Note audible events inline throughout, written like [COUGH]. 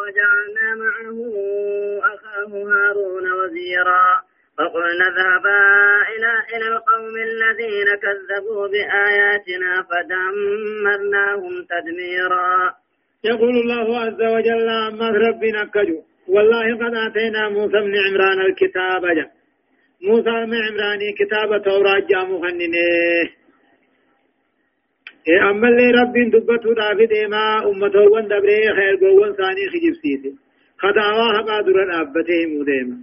وجعلنا معه أخاه هارون وزيرا. فقلنا اذهبا إلى إلى القوم الذين كذبوا بآياتنا فدمرناهم تدميرا. يقول الله عز وجل أما ربنا كجو. والله قد آتينا موسى بن عمران الكتاب جا. موسى بن عمران كتاب توراة جامو خننه أما اللي رب دبته دافد إما أمته وان دبره خير قوان ثاني خجب سيسي خداوا حقا در أبته موديما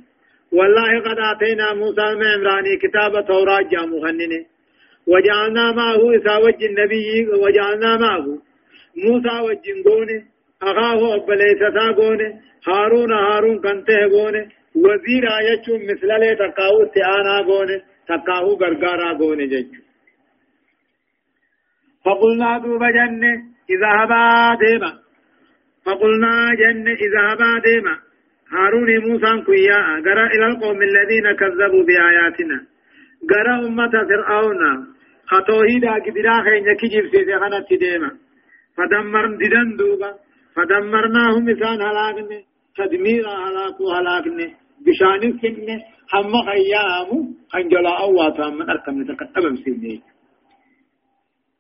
والله قد آتينا موسى بن عمران كتاب توراة جامو خننه وجعلنا معه إساوج النبي وجعلنا معه موسى وجن قونه أخاه أبليستا قونه هارون هارون كنته قونه وزير آياتهم مثل لي تقاو استعانا قونه تقاو غرغارا قونه جيجو فقلنا دوب جنة إذا هبا ديما. فقلنا جنة إذا هبا ديما. هارون موسى كويا قرأ إلى القوم الذين كذبوا بآياتنا. قرأ أمة فرعون خطوهيدا قدرا خينيا كجيب سيدي خنت ديما. فدمر ددن دوبا. فدمرناهم إسان هلاكني تدميرا هلاكو هلاكني بشاني كني هم خيامو خنجلا أواتا من أركم نتكتب بسيدي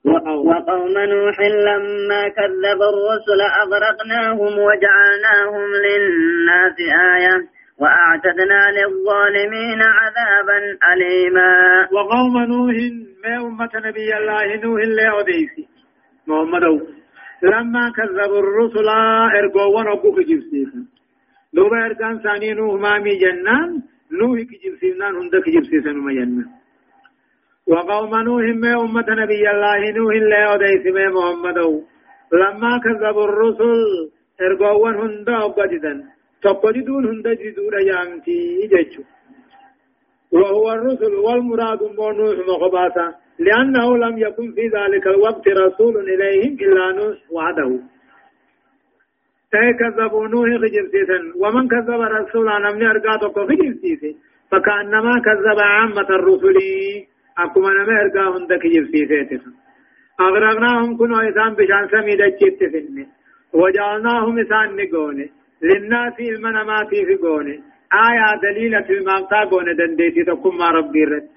وقوم نوح لما كذب الرسل أغرقناهم وجعلناهم للناس آية وأعتدنا للظالمين عذابا أليما. وقوم نوح ما أمة نبي الله نوح اللي أوديسي محمد لما كذبوا الرسل ارجوا ونقوا جبسيسا لو ارجان ثاني نوح مامي جنان نوح كجبسيسان هندك جبسيسان ما جنان وقوم نوح ما أمة نبي الله نوح لا يوديس ما محمد. لما كذبوا الرسل ارجوا هند أبجدا تقجدون هند جدون يامتي جيشو وهو الرسل والمراد نوح مخباتا لأنه لم يكن في ذلك الوقت رسول إليهم إلا نوح وحده. كذبوا نوح خجرسيسا ومن كذب رسولا نمني أرقاتك خجرسيسا فكأنما كذب عامة الرسل. أكما نمي أرقا هندك خجرسيسا أغرقناهم كنوا إسان بشان سميد الجيت فيني وجعلناهم إسان نقوني للناس المناماتي في قوني آية دليلة المامتا قوني دنديتي تكون ما ربي رد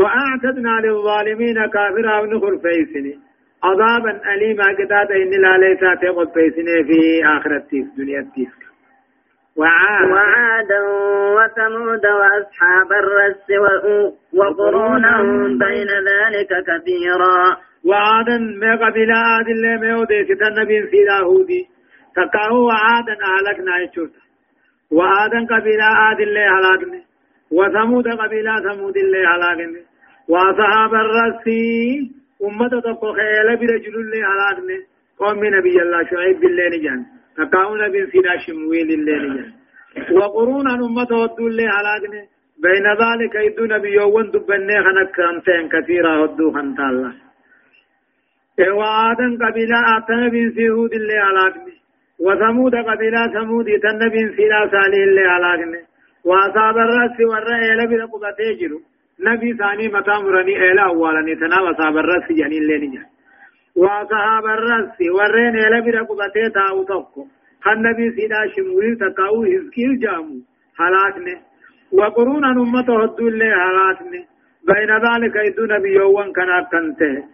وأعتدنا للظالمين كافرا ونخر فيسني عذابا أليما قداد إن لا ليس تقل فيسني في آخرة التيس دنيا وعاد وعادا. وثمود وأصحاب الرس وقرونا بين ذلك كثيرا. وعادا ما قبل عاد الله ما يوديس النبي في لاهودي تقاه وعادا أهلكنا يشوت وعادا قبل عاد الله هلاكنا وثمود قبيلة ثمود اللي هلاكني. وأصحاب الرس أمة تقو خيال برجل اللي هلاكني. قوم نبي الله شعيب بالله نجان. تقاون نبي سيدا شمويل اللي نجان وقرونا أمة ودو اللي هلاكني بين ذلك يدو نبي يوون دبني خنك خمسين كثيرا ودو خنت الله. وعادا قبيلة آتنا بن سيهود اللي هلاكني وثمود قبيلة ثمود تنبي سيدا صالح اللي هلاكني وأصاب الرأس والرأي إلى بلا قبطي جرو نبي ثاني متى إلى أولاني تنا وأصاب الرأس يعني اللي نجا وأصحاب الرأس والرأي إلى بلا قبطي تاو تقو خان نبي سيدا شمولي تقاو هزكيل جامو حالاتني وقرونا نمته هدو اللي حالاتني بين ذلك يدو نبي يوان كان أكنته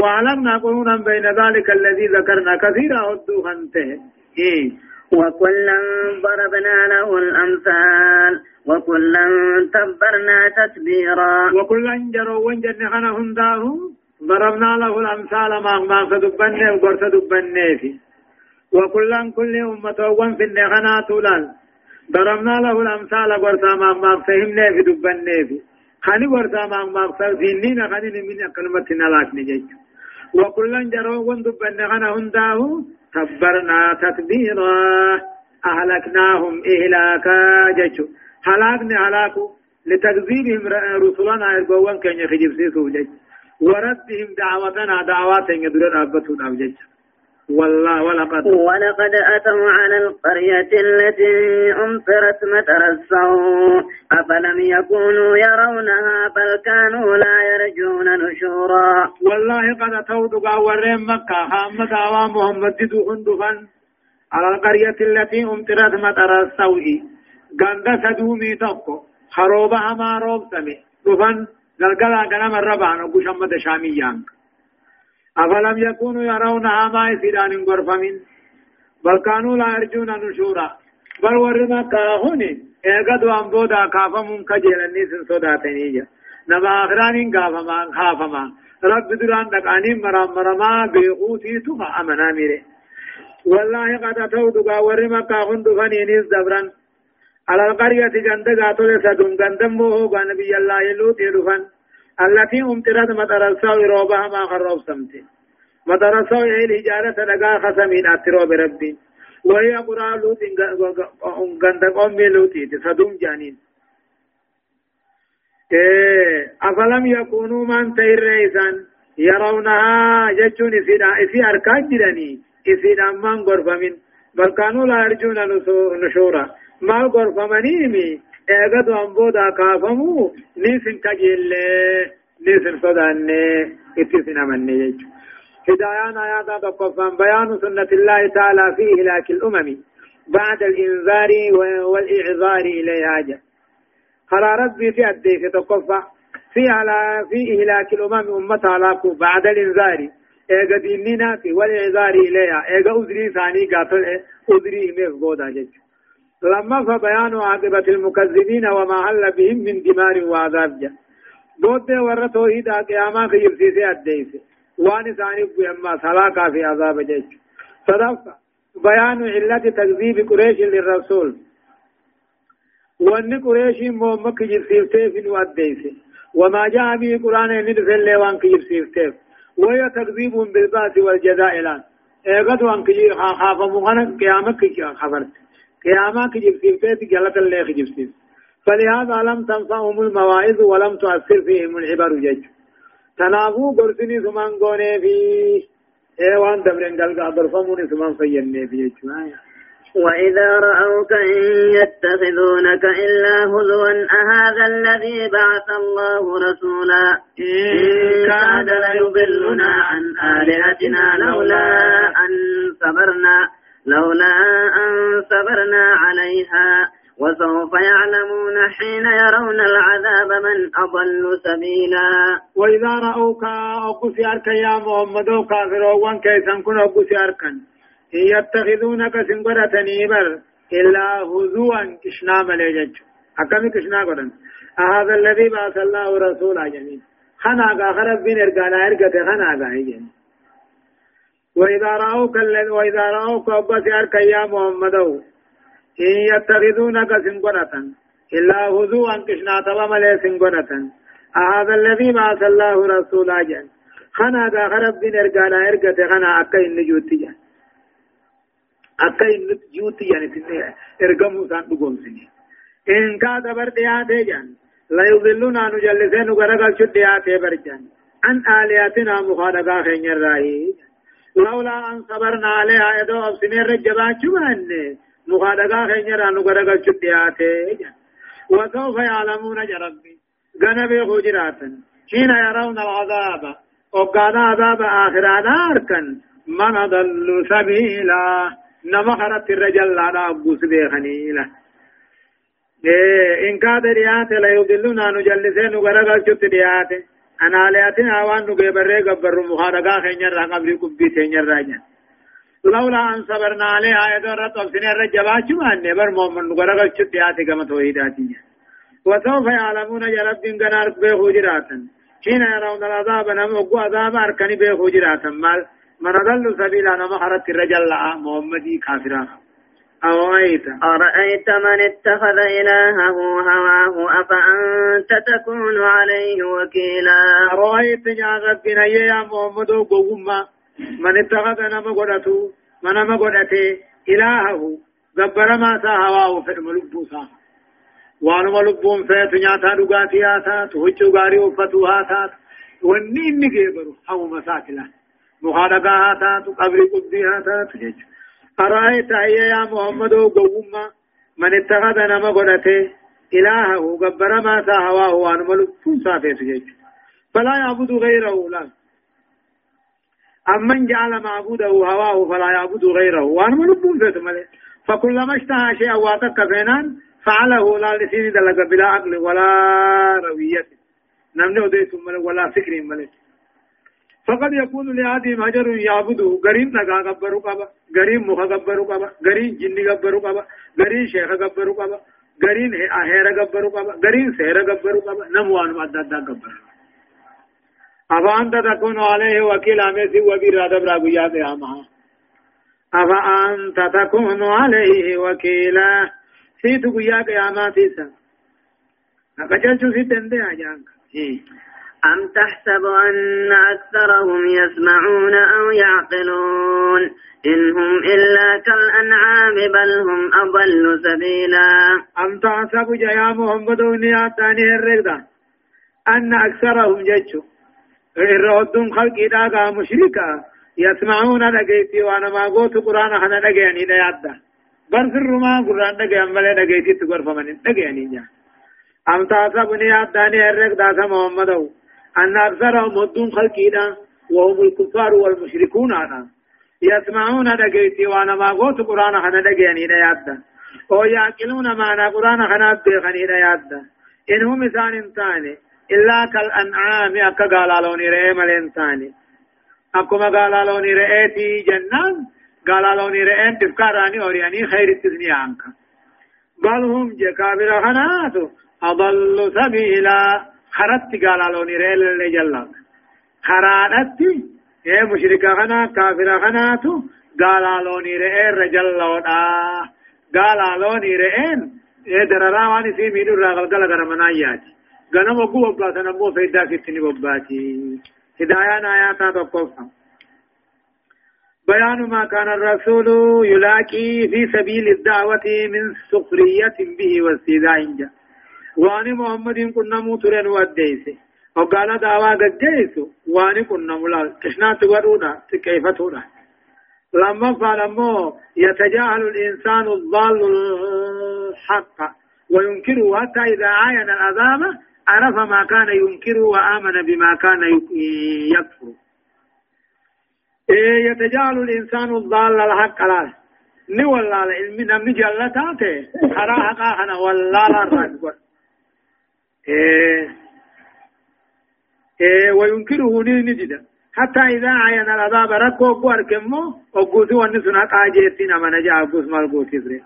وعلمنا قرونا بين ذلك الذي ذكرنا كثيرا هدو خنته إيه وكلا ضربنا له الأمثال وكلا تبرنا تتبيرا وكلا جروا وانجن خنا هنداهم ضربنا له الأمثال ما ما سدبنه وقرت دبنه في وكلا كل أمة وان في النخنا طولان. ضربنا له الأمثال قرت ما ما فهمنا في دبنه في خاني قرت ما ما فهمنا خاني من كلمة نلاك نجيج. وكلا جروا وان دبنه خنا هنداهم تبرنا تتبيرا. أهلكناهم إهلاكا جيشو هلاكنا هلاكو. لتكذيبهم رسلنا إرقوان كان يخجب سيسو جيش وردهم دعوتنا دعوات يدرون أبتون جيش والله ولقد ولقد أتوا على القرية التي أمطرت مطر السوء. أفلم يكونوا يرونها بل كانوا لا يرجون نشورا. والله قد أتوا دقا ورين مكة. خامة آوام محمد دو هندفن على القرية التي أمطرت مطر السوء. غندا سدومي توكو خروبها ما روب سمي. دفن قلقلا قنم الربعن وقشمد شاميان أفلم يكونوا يرونها ما يسيران غرفمين بل كانوا لا يرجون نشورا بل ورما كاهوني ايقظ وان بودا كافمون كجيلني سن صداتنيجا نما آخران كافما خافما رب دران دقاني مرام مرما بيغوتي تخا أمنا ميري والله قد أتوا دقا ورما كاهون دفني نيز دبران على القرية جند قاتل سدون قندم قان نبي الله يلوت يدفن التي امترت مطر السوء روبها ما خرب سمتي مطر السوء هي الهجارة لقا خسمين اترو بربي وهي قرى لوت قند قوم لوتي سدون جانين أفلم يكونوا من تير رئيسان يرونها إسيدا إسي أركاد جراني إسيدا من غرفمين بل كانوا لا يرجون نشورا ما غرفمنيمي اغد امبودا كافمو نيسن كجيل نيسن صدان اتسن امني يجو هدايان آيات تقفان بيان سنة الله تعالى في إهلاك الأمم بعد الإنذار والإعذار إليها جاء خلا ربي في أديك تقفى في على في إهلاك الأمم أمتها لاكو بعد الإنذار إيغا ديننا في والإعذار إليها إيغا أذري ثاني قاتل أذري إميف بودا جيجو لما فبيان عاقبة المكذبين وما حل بهم من دمار وعذاب جاء بود ور توحيد قيامة خير سيسي أديس. وان ثاني بيما سلاكا في عذاب جيش صدف بيان علة تكذيب قريش للرسول. وان قريش مومك في نواديس وما جاء به قرآن ندف الليوان كجرسيفته وهي تكذيب بالباس والجزاء الآن. ايغد وان كجير خافا مغانا قيامة خبرت. قياما كجب سيفتي جلت الله كجب سيف فلهذا لم تنفعهم المواعظ ولم تؤثر فيهم العبر جج تنافو قرسني ثمان قوني في ايوان دبرن قلقا برفموني ثمان فيني في جج وإذا رأوك إن يتخذونك إلا هزوا أهذا الذي بعث الله رسولا؟ إن كاد ليضلنا عن آلهتنا لولا أن صبرنا۔ لولا أن صبرنا عليها وسوف يعلمون حين يرون العذاب من أضل سبيلا. وإذا رأوك أقصي أركا يا محمد كافرون كيسا كن أقصي أركا يتخذونك سنقرة نيبر إلا هزوا كشنا مليجج أكمي كشنا قرن. هذا الذي بعث الله رسولا جميل. خنا خرب بين إرقانا إرقاته خنا جميل. وإذا رأوك وإذا رأوك أبس أرك يا محمد. إن يتخذونك سنقنة إلا هزوا كشنا تبا ملي سنقنة هذا الذي بعث الله رسولا جن خنا دا خرب بن ارقانا ارقت خنا أكا إن جوتي جن أكا إن جوتي سان بقوم سني إن كاد بردياتي جن لا يضلون أن نجلسين وغرقل شدياتي برجن عن آلياتنا مخالقا خين الرأي لولا أن صبرنا عليها يدو أبسنين رجبا شمان مخادقا خينيرا نقرقا شدياته وسوف يعلمون جربي غنبي خجراتا حين يرون العذاب وقال عذاب آخرانا أركن من أضل سبيلا؟ نمخرت الرجل على أبوس بيخنيلا إيه إن كاد ريات لا يضلنا نجلسين غرقا شدياته وان نغي بري غبر مخارغا خنير را قبر كبي تنير راجا لولا أن صبرنا عليها أيضا رتب سنين رجبا چمان نبر مومن نغرغ چتياتي كما توحيداتي وسوف يعلمون جرب دين غنار به حجراتا حين يرون العذاب نم وقو عذاب أركني به حجراتا مال من ضل سبيلا نم حرت الرجل محمدي كافرا أرأيت؟ أرأيت من اتخذ إلهه هواه؟ أفأنت تكون عليه وكيلا؟ أرأيت يا ربنا يا محمد وقوما من اتخذ نما قدته من نما قدته إلهه؟ غبر ما هواه في الملبوسا وانما لبون فيت نياتا دغاتي آتات وچو غاري وفتو آتات. وني إني جيبرو هو مساكلا. مخالقا آتات قبر قبضي آتات. جيجو أرأيت أي يا محمد قوما من اتخذ نما قدته إلهه قبر ما ساهواه وأن ملك فنسا فيت فلا يعبد غيره لا. أمن جعل معبوده هواه فلا يعبد غيره منبون ذات ملك. فكلما اشتهى شيئا واتك فينان فعله لا لسين دلق بلا عقل ولا روية. نمني أديت ملك ولا فكر ملك. فقد يكون لهذه مهجر يعبده غريم نغا غبرو قبا غريم مخ غبرو قبا غريم جن غبرو قبا غريم شيخ غبرو قبا غريم هير غبرو قبا غريم سير غبرو قبا نموان مدد غبرو أفأنت تكون عليه وكيل أمسي وبير أدب راقيا قيامها أفأنت تكون عليه وكيلا سيت قيا قيامات إسا أكجل شو سيت اندي أجانك أم تحسب أن أكثرهم يسمعون أو يعقلون؟ إن هم إلا كالأنعام بل هم أضل سبيلا. أم تحسب جيا محمد ونياتاني الرقدة؟ أن أكثرهم جيشو الرودون خلقي داغا مشركا يسمعون دغيتي وأنا ما قوت قرآن أنا دغياني دا يادا بل في الرما قرآن دغيان ملي دغيتي تغور فمن دغياني نيا. أم تاسا بني ياداني الرق داسا محمد ان اكثرهم مدون خلقي دا وهم الكفار والمشركون أنا يسمعون دغيتي وأنا ما قوت قرآن أنا دغياني دا يادا أو يأكلون ما أنا قرآن أنا دغياني دا يادا انهم ثاني ثاني إلا كالأنعام أكا قالالوني رئي ملين ثاني أكما قالالوني رئيتي جنان قالالوني رئين تفكاراني أورياني خير التثنية عنك. بل هم جكابر خناتو أضل سبيلا. خرت قالالوني رئي للي جلال خرانتي اے مشرکا خنا کافر خناتو قالالوني رئي رجل لونا قالالوني رئين اے دررا واني في ميدو راغل قلق رمناياتي غنم وقو وباتا نمو فيدا كتني وباتي هدايا آياتا تقفا بيان ما كان الرسول يلاقي في سبيل الدعوة من سخرية به واستهزاء واني محمد كنا موترين وديسي وقال دعوة قد جيسو واني كنا ملال تشنا تقرونا كيف تونا لما فلما يتجاهل الإنسان الضال الحق وينكره حتى إذا عاين العذاب عرف ما كان ينكر وآمن بما كان يكفر إيه يتجاهل الإنسان الضال الحق لا ني والله العلم نمني جلتاته حرا حقا حنا والله لا رد إيه إيه وينكره نجدا حتى إذا عين العذاب ركو بوار كمو وقوسي ونسنا قاجيتين أمنا جاء قوس مالقوسي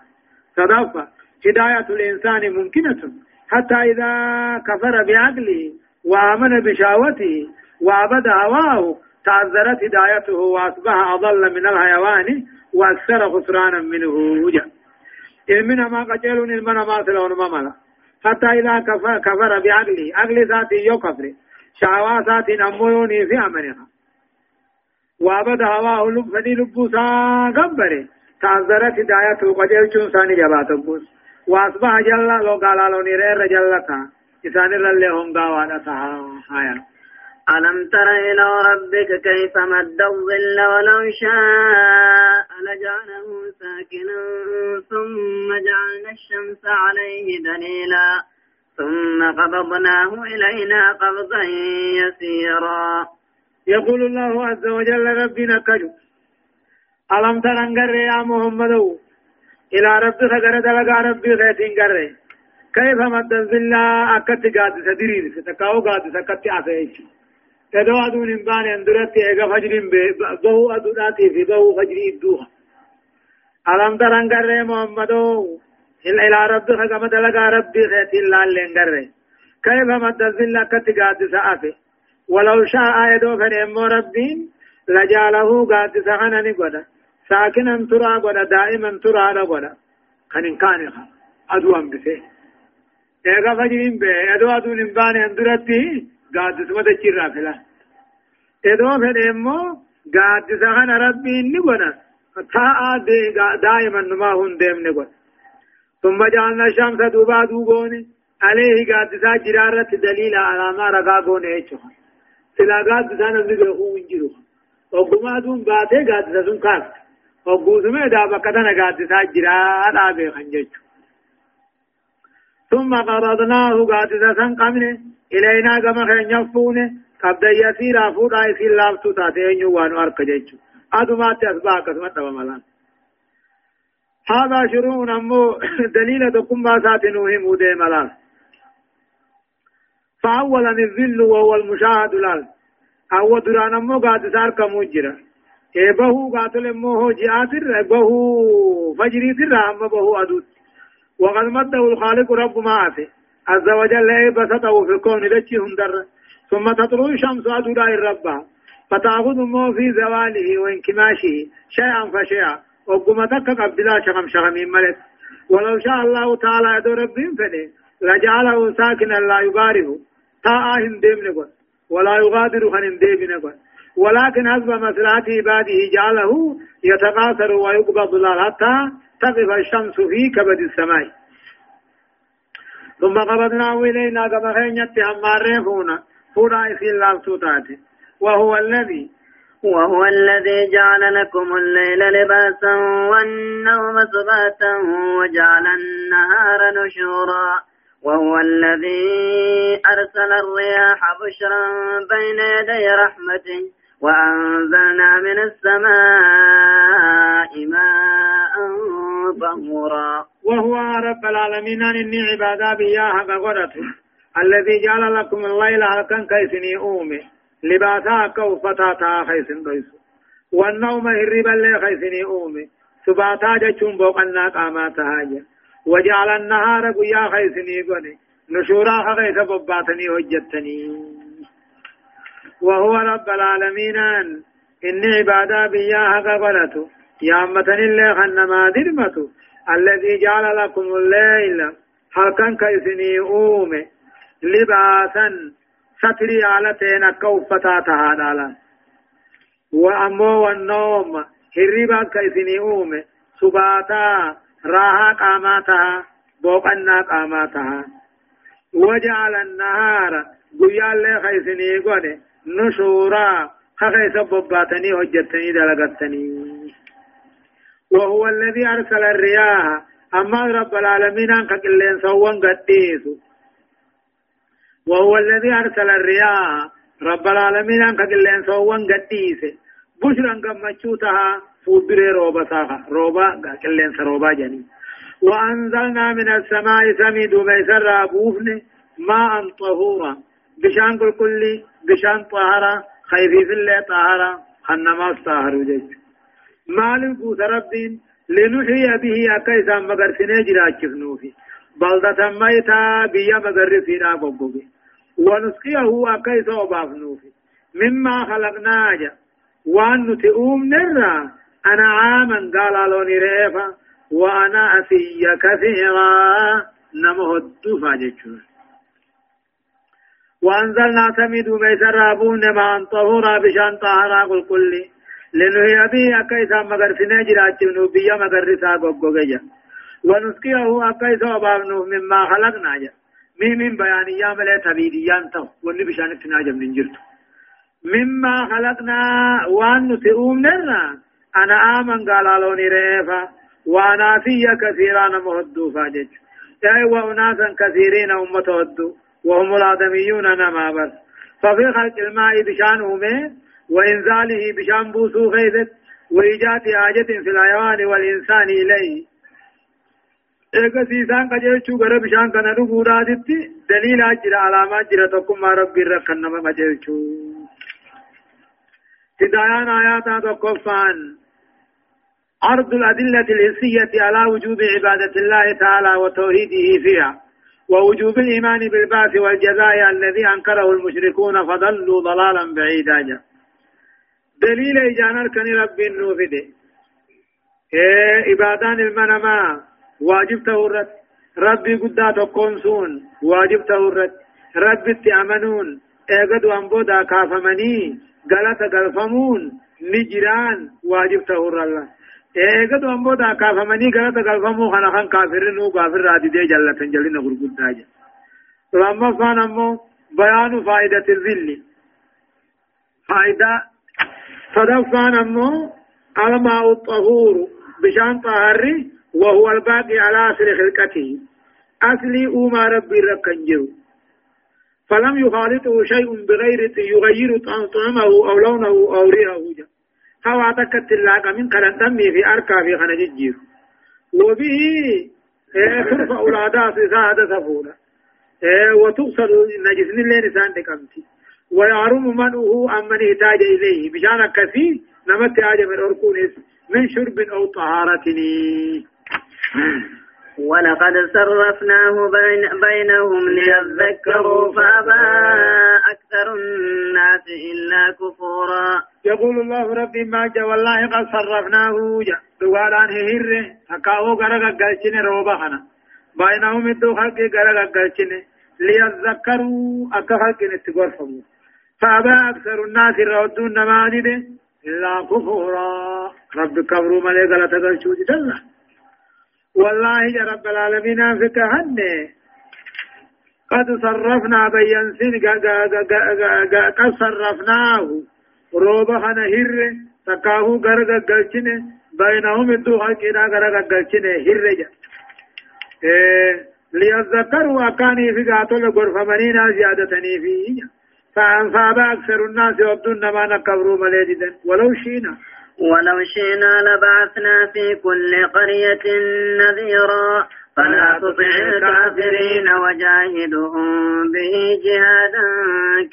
صدفة هداية الإنسان ممكنة حتى إذا كفر بعقله وآمن بشهوته وعبد هواه تعذرت هدايته وأصبح أضل من الحيوان وأكثر خسرانا منه وجه إلمنا ما قتلون إلمنا ما سلون ملا حتى إذا كفر, كفر بعقله عقل ذاتي يو كفر شهوات ذاتي نمويوني في أمرها وعبد هواه لب فدي لبوسا قبره تعذرت هدايته قتل ثاني جبات بوس. وأصبح جل لو قال لو نير جلتا إسان اللي هم قاوانا هايا ألم تر إلى ربك كيف مد الظل ولو شاء لجعله ساكنا ثم جعلنا الشمس عليه دليلا ثم قبضناه إلينا قبضا يسيرا. يقول الله عز وجل ربنا كجو ألم تر أنقر يا محمد؟ إلى ربك غرد لغا ربي غيتين غره كيف مد الظلا أكت قاد سدرير ستكاو قاد سكت عفيش. تدو أدون إنبان اندرت إيغا فجر بهو أدوناتي في بهو فجر إدوها ألم تران غره محمدو؟ إلى ربك غمد لغا ربي غيتين لالين غره كيف مد الظلا أكت قاد سأفي؟ ولو شاء يدو فنمو ربين لجاله قاد سغنني قدا ساكنا ترى غدا دائما ترى غدا كان إن كان أدو أم بسه إيغا فجرين بي أدو أدو نمبان اندرتي قاد سمد الشرع فلا إدو فدمو قاد سخن ربي نغنا تا دائما نما هن ديم نغنا ثم جعلنا الشمس دوبا دوغوني عليه قاد سا جرارة دليل على ما رقا غوني ايشوها سلا قاد سا نمني هو انجرو وقما دون باتي قاد سا سن كافت وقوسمه دا بكتنا قادسا جرا دابي خنجج ثم قرضناه قادسا سنقمن إلينا كما خنجفون قبض يسير فودا يسير لافتو تاتين وانو أرك جيجو أدومات أسباق كسمت ملان. هذا شروع أمو [COUGHS] دليل دكم ما ساتنوه مودي ملان. فأولا الذل وهو المشاهد الآن أو دران أمو قاد سار كموجرة إيه بهو قاتل أمو هو جاءتر بهو فجري تر أما بهو أدوت. وقد مده الخالق رب ما أتي. عز وجل بسطه في الكون لتشي هندر. ثم تطلع الشمس أدولا الرب فتأخذ أمو في زواله وانكماشه. شيئا فشيئا. وقمتك قبلا شغم شغمين ملك. ولو شاء الله تعالى يدو ربهم فني لجعله ساكنا لا يباره تاء هندم نقول. ولا يغادر هندم نقول. ولكن حسب مصلحة عباده جعله يتقاصر ويقبض حتى تقف الشمس في كبد السماء. ثم قبضناه إلينا كما خينيت أمارين فونا فونا إسي الله سوتاتي. وهو الذي وهو الذي جعل لكم الليل لباسا والنوم سباتا وجعل النهار نشورا. وهو الذي أرسل الرياح بشرا بين يدي رحمته. وأنزلنا من السماء ماء طهورا. وهو رب العالمين إني عبادا بياها قغرته الذي جعل لكم الليل هلكا كيسني أومي. لباسا كوفتا تا خيسن قيسو والنوم هربا لي خيسني أومي. سباتا جچون بوقنا قاماتا هاجا وجعل النهار قيا خيسني قني نشورا خيس بباتني هجتني وهو رب العالمين. إن عبادا بيا قبلته يا أمتني اللي خنما درمته الذي جعل لكم الليل كان كيسني أومي لباسا ستري على تينا كوفتا تهادا وأمو والنوم هربا كيسني أومي سباتا راها قاماتها بوقنا قاماتها وجعل النهار قيا اللي خيسني قد نشورا خيس بباتني هجتني دلقتني وهو الذي أرسل الرياح أما رب العالمين أنك قلين سوان قديس وهو الذي أرسل الرياح رب العالمين أنك قلين سوان قديس بشرا قمتشوتها فودري روبا ساخا روبا كلين سروبا جني وأنزلنا من السماء سميد ميسر أبوفن ماء طهورا بشان كل كل بشان طهارا خيفي الله طهارا خنما طهر جيش مال قوت ربين لنحيي به أكيسا مغر سنجر أجفنوفي بلدة ميتا بيا مغر فينا بقبي ونسقيه أكيسا وبافنوفي مما خلقناجا وأن نتئوم نرى أنا عاما قال لوني ريفا وأنا أسي كثيرا نمه الدفع جتشون وأنزلنا سميد ميسر أبون ما طهورا بشان طهرا قل كل. لنهي به أكيسا مغر سنجر أجبنو بيا مغر رسا قوقوغيا ونسقيه أكيسا وبابنو مما خلقنا جا. مي من بيانيا ملي تبيديان تو وني بشان تناجم ننجرتو مما خلقنا وأن نتئوم نرنا أنا آمن قال لوني ريفا. وأنا في كثيرا مهدو فاجج. أي وأناسا كثيرين أمة هدو وهم الآدميون نما بس. ففي خلق الماء بشان أمه وإنزاله بشان بوسو خيثت وإيجاد حاجة في الحيوان والإنسان إليه. eega siisaan qajeelchuu gara bishaan kana dhuguudhaatitti daliilaa jira alaamaa jira tokkummaa rabbii irra kan nama qajeelchuu هدايان آيات تقفان. عرض الأدلة الحسية على وجوب عبادة الله تعالى وتوحيده فيها. ووجوب الإيمان بالبعث والجزاء الذي أنكره المشركون فضلوا ضلالا بعيدا. دليل إجانا كان رب النوفد إيه عبادان المنما واجب تورت. ربي قد تقومسون واجب تورت. ربي تأمنون ايقد وانبودا كافمني غلط غلفمون نجران واجب تهور الله. كافمني غلط غلفمو خنا خان كافر نو كافر رادي دي جلت جلنا غرغد داجا لما فان امو بيان فائدة الذل فائدة صدفان امو الماء الطهور بشان طهري وهو الباقي على اصل خلقته اصلي اوما ربي ركنجو فلم يخالطه شيء بغير يغير طعمه أو لونه أو ريحه هوا تكت اللاقى من قرن دمي في أركا في خنججير وبه ترفع العادات سادة سفولة وتغسل النجس اللي نسان دكمتي ويعرم منه أمن يحتاج إليه بشان كثير نمت حاجة من أركونس من شرب أو طهارة ولقد صرفناه بين بينهم ليذكروا فأبى أكثر الناس إلا كفورا. يقول الله ربي ما جاء والله قد صرفناه جاء. دوالان هيره حكاو غرق قلشن روبخنا بينهم الدو خلق غرق قلشن ليذكروا أكا خلق نتغرفموا فأبى أكثر الناس الرودون نماني إلا كفورا. رب كبروا ملي غلطة قلشو جدلا والله يا رب العالمين فكهن قد صرفنا بين سن قد صرفناه. روبا خنا هر تكاهو غرغ غلچن. بينهم الدو حقنا غرغ غلچن هر جا. ليذكروا أكاني في قاتل غرفمنينا زيادتني فيه فأنفاب أكثر الناس يبدون ما نكبروا مليجدا ولو شينا ولو شئنا لبعثنا في كل قرية نذيرا. فلا تطع الكافرين. وجاهدهم به جهادا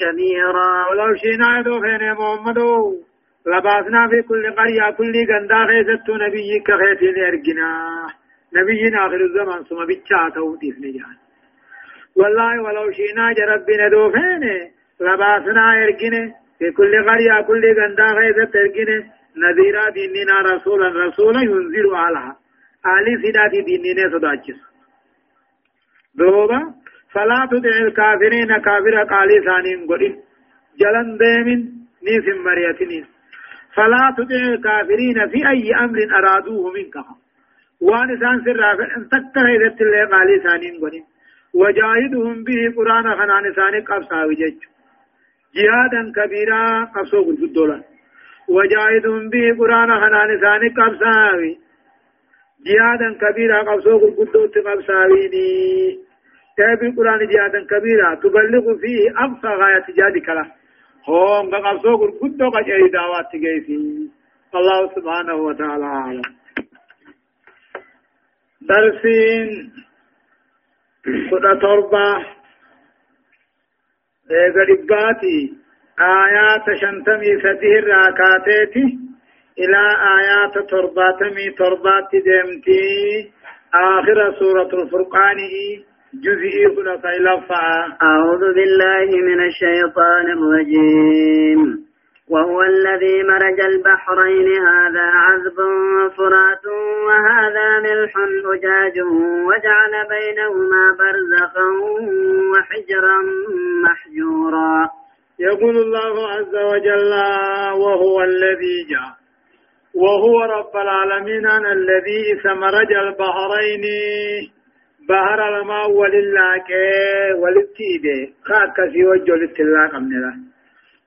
كبيرا. ولو شئنا يدوخين يا محمد لبعثنا في كل قرية كل غندا خيزت نبيك خيتين يرقنا نبينا آخر الزمان ثم بيتشا توتيف نجان والله ولو شئنا جربنا دوفين لبعثنا يرقنا في كل قرية كل غندا خيزت يرقنا نذيرا ديننا رسولا رسولا ينزل علىها آلي سيداتي ديننا صداجس دوبا فلا تدع الكافرين كافر قالي ثانين قرين جلن ديمن نيس مريتنين فلا تدع الكافرين في أي أمر أرادوه منك وان سان سر تكره ذات الله قالي ثانين قرين وجاهدهم به قرآن خنان ثاني قبصاوي جج جهادا كبيرا قصو قلت وجاهدهم به قرآن خنان ثاني قبساوي. جهادا كبيرا قبسو قلقدو تقبساويني تابي القرآن جهادا كبيرا تبلغ فيه أقصى غاية جهادك له هم قبسو قلقدو قد أي دعوات تقيفي الله سبحانه وتعالى أعلم. درسين. قد تربة إيه آيات شنتمي سديه راكاتيتي إلى آيات ترباتمي تربات دمتي آخر سورة الفرقان جزئي خلق لفعا أعوذ بالله من الشيطان الرجيم. وهو الذي مرج البحرين. هذا عذب فرات وهذا ملح أجاج وجعل بينهما برزخا وحجرا محجورا. يقول الله عز وجل وهو الذي جاء وهو رب العالمين أنا الذي سمرج البحرين بحر الماء ولله وللتيد خاك في وجه للتلاق من الله.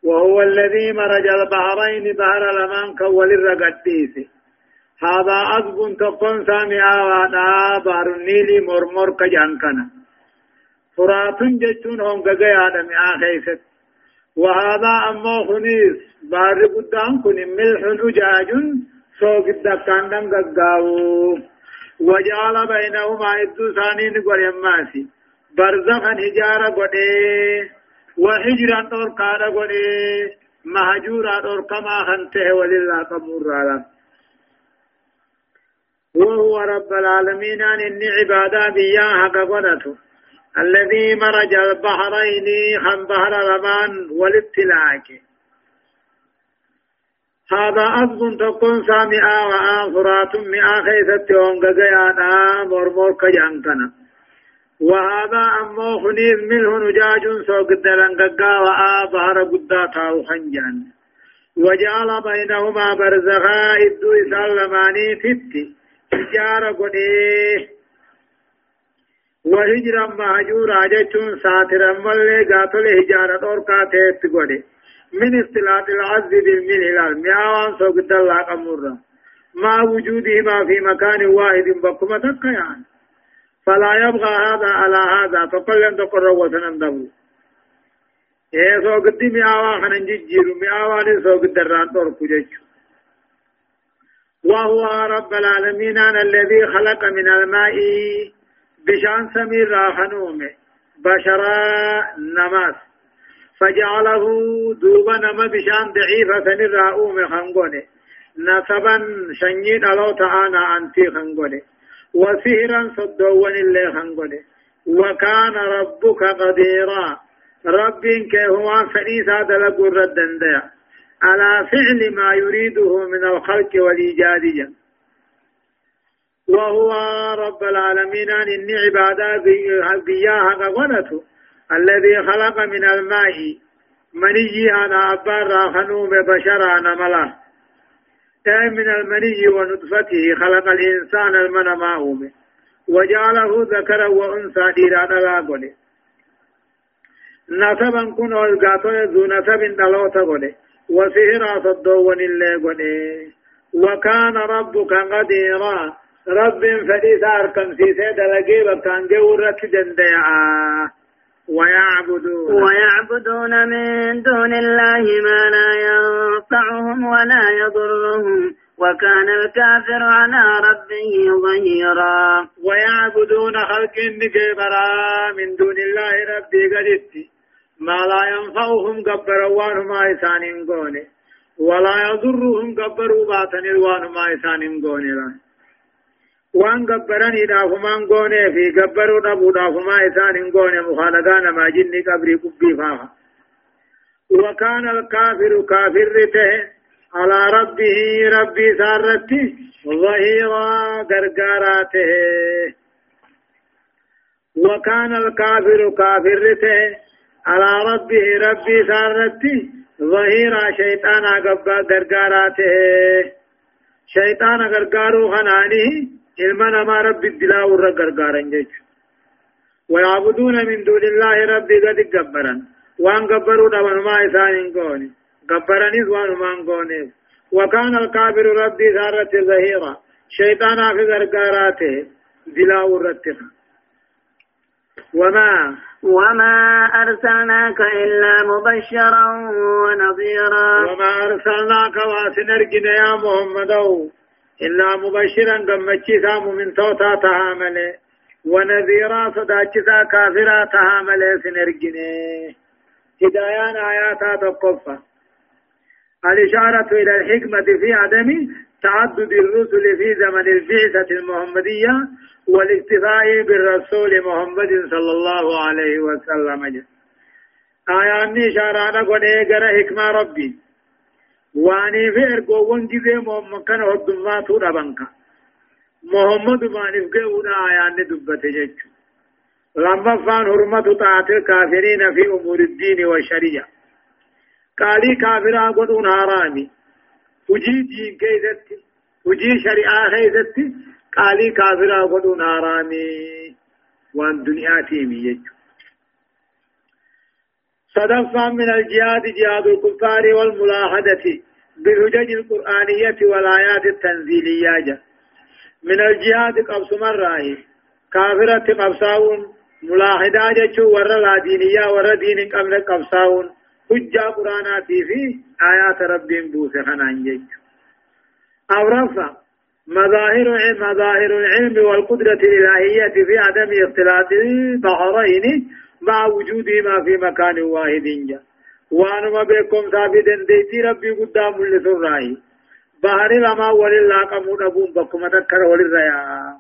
وهو الذي مرج البحرين بحر الماء كول الرقديس هذا أصب تقن سامعا وأنا بحر النيل مرمر كجانكنا. فرات جتون هم قيا آدم آخيست وهذا أما خنيس. بار قدام كن ملح أجاج سوق الدكان دم قاو وجعل بينهما إدو ثانين قريماسي برزخا هجارة قده وحجرا أوركارا قده مهجورا أوركما خنته ولله قمور رالا وهو رب العالمين. أن إني عبادا بياها قدته. الذي مرج البحرين خم بحر رمان والابتلاك. هذا أصب تكون سامعا وآخرات مئة خيثت ونقيانا مرمور كجانكنا وهذا أمو خنيف منه نجاج سوق الدلنقا وآ قدا تاو خنجان. وجعل بينهما برزخا إدو إسالماني فتي تجار قديه وهجرا مهجورا جتون ساترا ملي قاتل هجارة اور كاتيت قولي من اختلاط العز بالمن إلى المياوان سوقت الله قمرا مع وجودهما في مكان واحد بكما تكيان فلا يبغى هذا على هذا فقل لن تقر وسنندبو إيه سو قد مئاوا خنن جيجيرو مئاوا دي سو قد دران توركو جيجو وهو رب العالمين الذي خلق من الماء۔ بشان سمير راخنومه بشرا نماس. فجعله دوبا نما بشان ضعيفة نرأوم خنقونه نسبا شنيد الله تعالى أنتي خنقونه وسهرا صدوان اللي خنقونه وكان ربك قديرا. رب كهو فريسا دلق الردن ديا على فعل ما يريده من الخلق والإيجاد جل وهو رب العالمين. إن عبادة بياها غنته الذي خلق من الماء. مني أنا أبار خنوم بشرا نملا. من المني ونطفته خلق الإنسان المن ماهوم وجعله ذكرا وأنثى ديرا دلاغولي. نسبا كن ألقاتو ذو نسب دلوتا غولي. وسهرا صدوون اللي غولي وكان ربك قديرا. رب فدي سار كم سيسي دلقي بكان جورت دندعا ويعبدون. ويعبدون من دون الله ما لا ينفعهم ولا يضرهم. وكان الكافر على ربه ظهيرا. ويعبدون خلق نجبرا من دون الله ربي قدت ما لا ينفعهم قبر وانهما إسان قوني. ولا يضرهم قبر باتن وانهما إسان قوني. وان گبرنی دافمان گونه فی گبرو دبو دافما ایسان گونه مخالقان ما جنی قبری قبی فاها وكان الكافر كافر على ربه ربي سارته ظهيرا غرغاراته وكان الكافر كافر على ربه ربي سارته ظهيرا شيطان غرغاراته شيطان غرغارو خنانه علما نما رب الدلا ور غرغارن جچ ويعبدون من دون الله رب قد جبرا وان جبروا دون ما إسان كوني جبرني وان ما كوني وكان الكافر ربي ذارة ظهيرا شيطان في غرغاراته دلا ورتخ وما وما أرسلناك إلا مبشرا ونظيرا وما أرسلناك واسنرجنا يا محمد إلا مبشرا قمتشيسا من توتا تهامل ونذيرا صداچسا كافرا تهامل سنرجني. هدايان آياتا تقفى الإشارة إلى الحكمة في عدم تعدد الرسل في زمن البعثة المحمدية والاكتفاء بالرسول محمد صلى الله عليه وسلم. آيان إشارة قد إيقر حكمة ربي. واني في ارقوان جزي محمد كان هدوماتو دبنكا محمد مانف قونا آيان دبت جيجو لما فان حرمة طاعت الكافرين في أمور الدين والشريعة قالي كافرا قدون حرامي وجي دين كيزتي وجي شريعة كيزتي قالي كافرا قدون حرامي وان دنيا تيمي يجو صدفا من الجهاد جهاد الكفار والملاحدة بالهجج القرآنية والآيات التنزيلية. من الجهاد قبص مرة كافرة قبصاون ملاحدة جتشو ورى لا دينية ورى دين قبل قبصاون حجة قرآناتي في آيات رب بوسخنا جتشو أو رفع مظاهر مظاهر العلم والقدرة الإلهية في عدم اختلاط البحرين مع وجودهما في مكان واحد جا وانما بكم ثابت ديتي ربي قدام لسراي بحر لما ولله قمود أبون بكم تذكر وللريا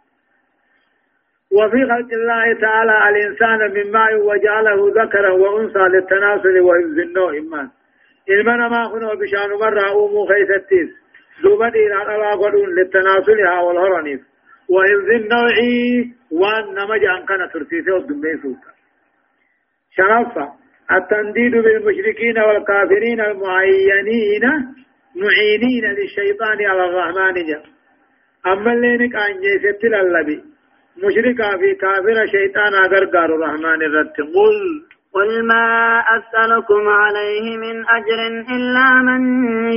وفي خلق الله تعالى الإنسان من ماء وجعله ذكرا وأنثى للتناسل وحفظ النوع إلمنا ما خنوا بشان مرة أمو خيستيس. دوبا دينا على قدون للتناسلها والهرنيف وحفظ النوع وأن نمجا كان ترسيسه ودمي سوكا شرفة التنديد بالمشركين والكافرين المعينين معينين للشيطان على الرحمن جاء أما اللي نكان جيست للبي مشركا في كافر شيطان أغرقار الرحمن الرد. قل قل ما أسألكم عليه من أجر إلا من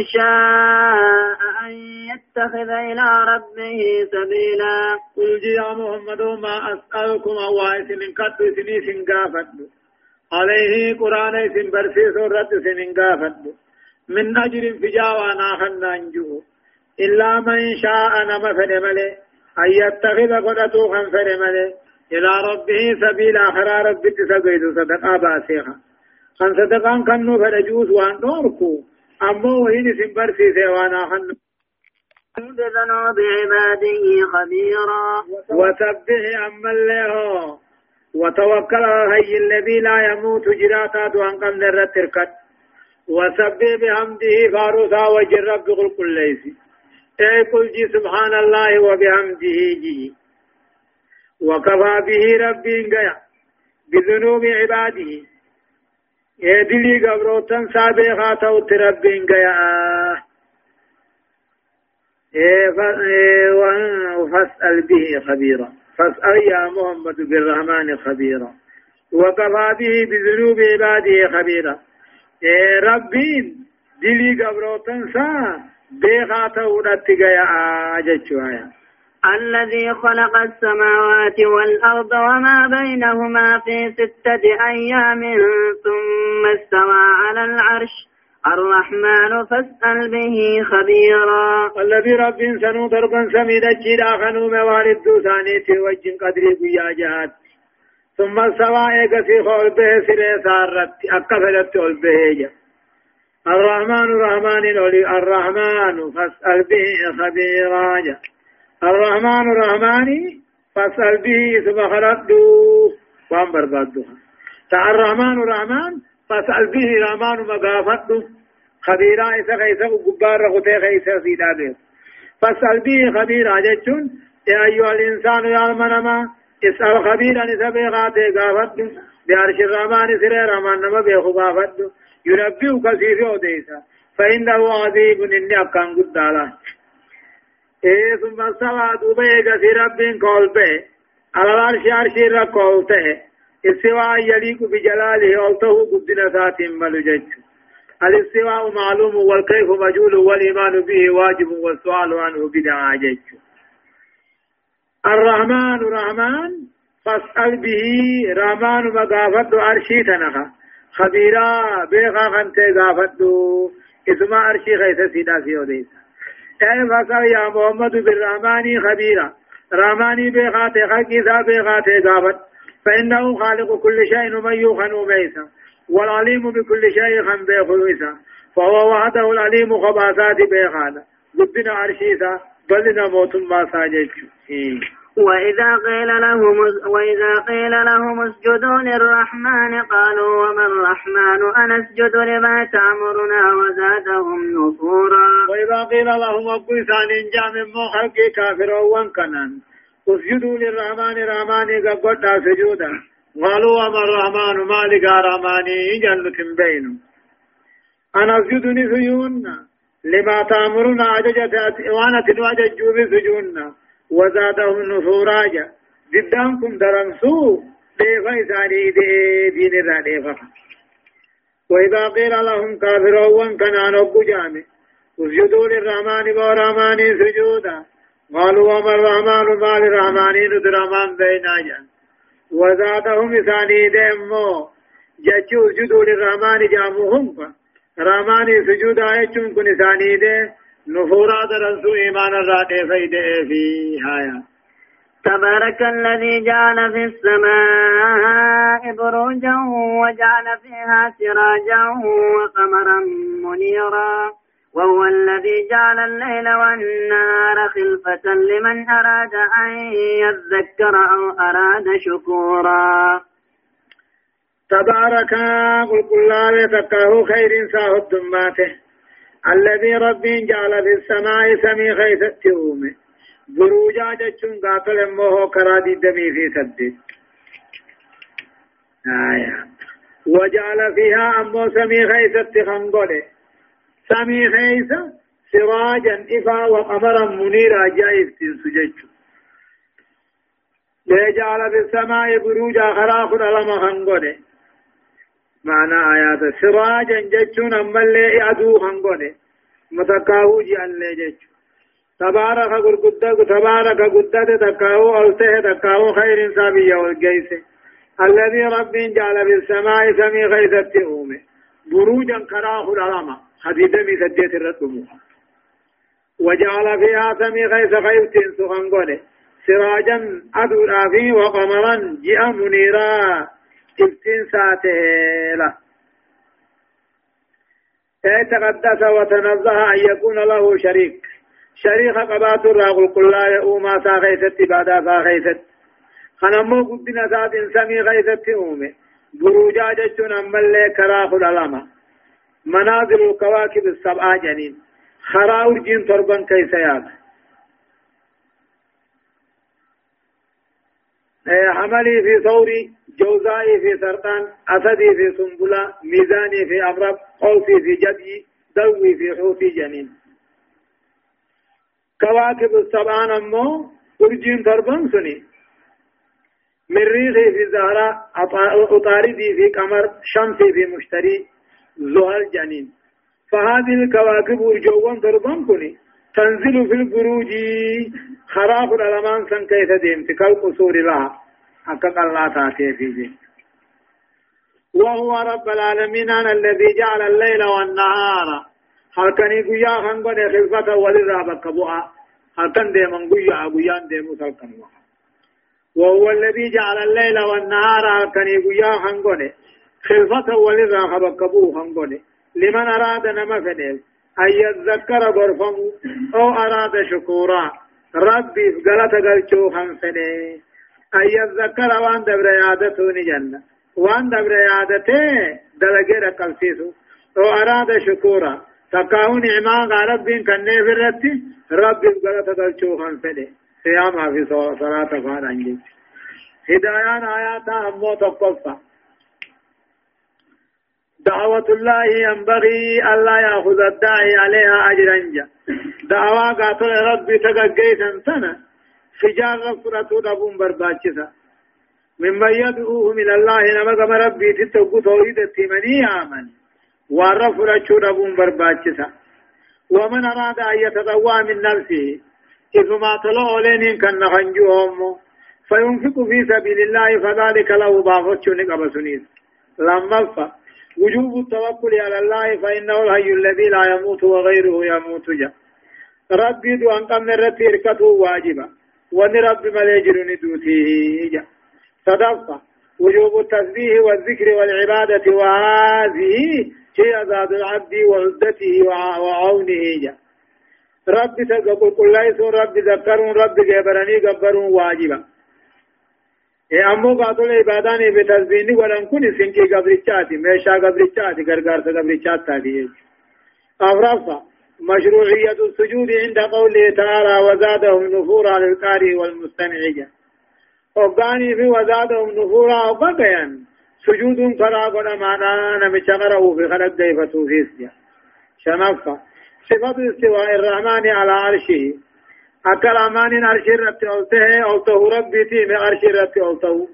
شاء أن يتخذ إلى ربه سبيلا. قل يا محمد ما أسألكم أوائس من قد سني سنقافت. عليه قرآن اسم برسيس ورد سنين قافد من أجر فجاوانا خنانجو إلا من شاء نما فنمله أن يتخذ قدتو خن فنمله إلى ربه سبيل آخر رب تسقيد صدقا باسيخا. خن صدقان كنو فرجوز وان نوركو. أمو وين اسم برسيس وأنا خنانجو بذنوب عباده خبيرا. وسبح أما الله وتوكل على الحي الذي لا يموت جراتا دوان قم در تركت. وسبح بحمده فاروسا وجر رب قل كل ليس اي قل جي سبحان الله وبحمده جي. وكفى به ربي انقيا. بذنوب عباده. اي دلي قبروتن سابقا توت ربي انقيا. فاسأل به خبيرا. فاسأل يا محمد بالرحمن خبيرا. وكفى به بذنوب عباده خبيرا. إيه ربين دلي قبروتن سا بيخا تودت يا آجتشوايا. الذي خلق السماوات والأرض وما بينهما في ستة أيام ثم استوى على العرش. الرحمن فاسأل به خبيرا. الذي رب سنو دربا سميد جيدا خنو موالد ثاني وجن قدري بيا جهات ثم سوا ايك في خول به سره سارت أكفلت ول به الرحمن الرحمن الولي الرحمن فاسأل به خبيرا. الرحمن الرحمن فاسأل به سبحانه وان بربادوها الرحمن الرحمن فاسأل به رامان مغافت خبيرا إسا خيسا قبار رغتي خيسا سيدا بيت فاسأل به خبيرا جتشون يا أيها الإنسان يا المنما اسأل خبيرا إسا بيغاتي غافت. بأرش الرحمن سر رحمان نما بيخو غافت. ينبئك سيفي وديسا فإنه عذيب إني أكان قد دالا إيه ثم سوى دوبه في رب قول به على العرش عرش رقوته استواء يليق بجلاله ألته قدنا ذات ملجج الاستواء معلوم والكيف مجهول والإيمان به واجب والسؤال عنه بدعة جج. الرحمن رحمن فاسأل به. رحمن مغافد عرشي تنخا خبيرا بيغا خنت غافد اسم عرشي خيس سيدا سيوديس اے فاسأل يا محمد بالرحمن خبيرا. رحماني بيغا تخاكي ذا بيغا تغافد فإنه خالق كل شيء من يوخن بيسا والعليم بكل شيء خن بيخلوسا فهو وحده العليم خباسات بيخانا. قدنا عرشيسا بلنا موت ما ساجج وإذا قيل لهم وإذا قيل لهم اسجدوا للرحمن قالوا وما الرحمن؟ أنسجد لما تأمرنا وزادهم نفورا. وإذا قيل لهم أبو جاء من مخلق كافر وانكنن اسجدوا للرحمن الرحمن قد سجودا. قالوا وما الرحمن مالك رحماني جنة بين أنا أسجد نسيون لما تأمرنا عججت وأنا تنواجه جوب سجونا وزادهم نفورا جا ضدانكم درمسو ديفا إساني دي دين ديفا. وإذا قيل لهم كافرون كان أنوكو جامي أسجدوا للرحمن ورحمن سجودا. قالوا وما الرحمن مال الرحمن ندرمان بينا جان وزادهم ثاني دمو. جچو سجدوا للرحمن جاموهم رحمن سجود آيچون كن ثاني دي. نفورا درسو إيمان الرادة فيدة في هايا تبارك الذي جعل في السماء بروجا وجعل فيها سراجا وقمرا منيرا. وهو الذي جعل الليل والنهار خلفة لمن أراد أن يذكر أو أراد شكورا. تبارك قل كل تكاه خير ساه الدماته. الذي ربي جعل في السماء سمي خيث التومه بروجا جچون قاتل موه كرادي دمي في سد آية. وجعل فيها أمو سمي خيث التخنقله. سمي خيسا سراجا إفا وقمرا منيرا جائز تنسجج ليجعل في السماء بروجا خراخ لما خنقونه معنى آيات سراجا جتشون أما اللي أدو خنقونه متكاهو جي اللي جتشون تبارك قدد تبارك قدد تكاهو ألته تكاهو خير سابيا والجيسه الذي رب جعل في السماء سمي غيثة أومه بروجا كراه العلامة حديدة من سدية الرسم. وجعل فيها سمي غيث غيث سخن سراجا أدورا فيه وقمرا جاء منيرا. تبتين ساته له تقدس وتنزه أن يكون له شريك. شريك قبات الراغل قل لا يؤما سا غيثت بادا سا غيثت. خنمو قدنا سات سمي غيثت أومي. بروجا جتون أمالي كراخ العلامة منازل الكواكب السبعة جنين. خراور جين تربان كيس ياد حملي في ثوري جوزائي في سرطان أسدي في سنبلة ميزاني في أمرب قوسي في جدي دوي في حوثي جنين. كواكب السبعان أمو أرجين تربان سني. مريخي في زهرة أطاردي في قمر شمسي في مشتري زهر جنين فهذه الكواكب أرجوان تربان كني تنزل في البروج خراف الألمان سن كيف ديمت كالقصور لها حقق الله تاتي في وهو رب العالمين الذي جعل الليل والنهار. هل كان يقول خنقون خلفة وللرابة كبوها هل كان ديما قيا قيان ديمو سلكن وهو الذي جعل الليل والنهار. هل كان يقول خنقون خلفة وللرابة كبوه خنقون لمن أراد نما فديل أن يذكر برفم أو أراد شكورا. ربي فقلت قلتو خنفني. أن يذكر وان دبر يادته نجنة. وان دبر يادته دلقير قلسيسو. أو أراد شكورا. تقاو نعمان رب كنه في الرد رب غلط دلچوخان فده قيامها في صلاة فان انجل هدايان آياتا أمو تقفى دعوة الله ينبغي ألا يأخذ الداعي عليها أجرا جا دعوة قاتل ربي تققيتا سنة. فجار فرطو دبون برباچسا ممن يدعوه من الله نما كما ربي تتوقو توحيد التمني آمن. وعرف فرطو دبون برباچسا ومن أراد أن يتطوع من نفسه إذ ما طلعوا لين كان نخنجوهم فينفق في سبيل الله فذلك له ضعف نقب لما وجوب التوكل على الله فإنه الحي الذي لا يموت وغيره يموت جا. ربي دو أنقم نرتي إركته واجبا. ون رب مليجر ندوتيه صدقة. وجوب التسبيح والذكر والعبادة وهذه هي ذات العبد وعدته وعونه جا. رب تقبل كل رب ذكرون رب جبرني قبرون واجبا. أمو قاتل عباداني بتسبيني ولن كن سنكي قبرچاتي ميشا قبرچاتي غرغار قبرچات تادي أفرافا مشروعية السجود عند قوله تعالى وزادهم نفورا للقارئ والمستمع وقاني في وزادهم نفورا وبقيا سجود فرا قد معنا قرأوا في خلق ديفة فيسجا شنفة صفة استواء الرحمن على عرشه أكل أمان عرش رت أولته أولته ربي تيم عرش رت أولته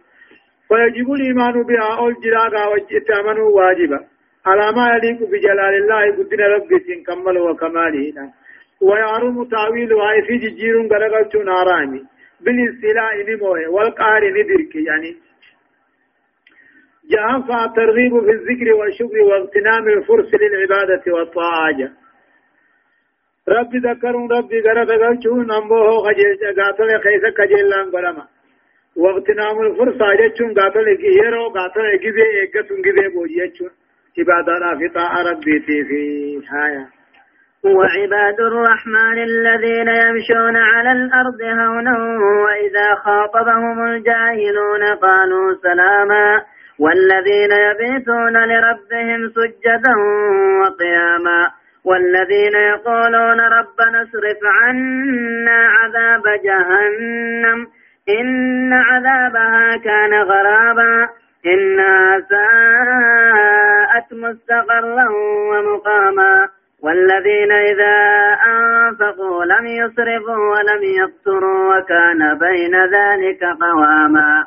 فيجب الإيمان بها أول جلاغا وجتامنوا واجبا على ما يليق بجلال الله قدنا ربك كمل وكماله. ويعرم تعويل هاي في جير غرغلت ناراني بالاستلاء نموه والقهر ندرك يعني. جاء فالترغيب في الذكر والشكر واغتنام الفرس للعبادة والطاعة. رب ذكرون ربي غرد غلچون امبوه خجل غاتل خيس خجل لأن غرما واغتنام الفرصة جچون غاتل يرو غاتل اگيبه اگتون گيبه بوجيچون عبادنا في طاعة ربي في وعباد الرحمن الذين يمشون على الأرض هونا وإذا خاطبهم الجاهلون قالوا سلاما والذين يبيتون لربهم سجدا وقياما والذين يقولون ربنا اصرف عنا عذاب جهنم إن عذابها كان غرابا إنها ساءت مستقرا ومقاما. والذين إذا أنفقوا لم يسرفوا ولم يقتروا وكان بين ذلك قواما.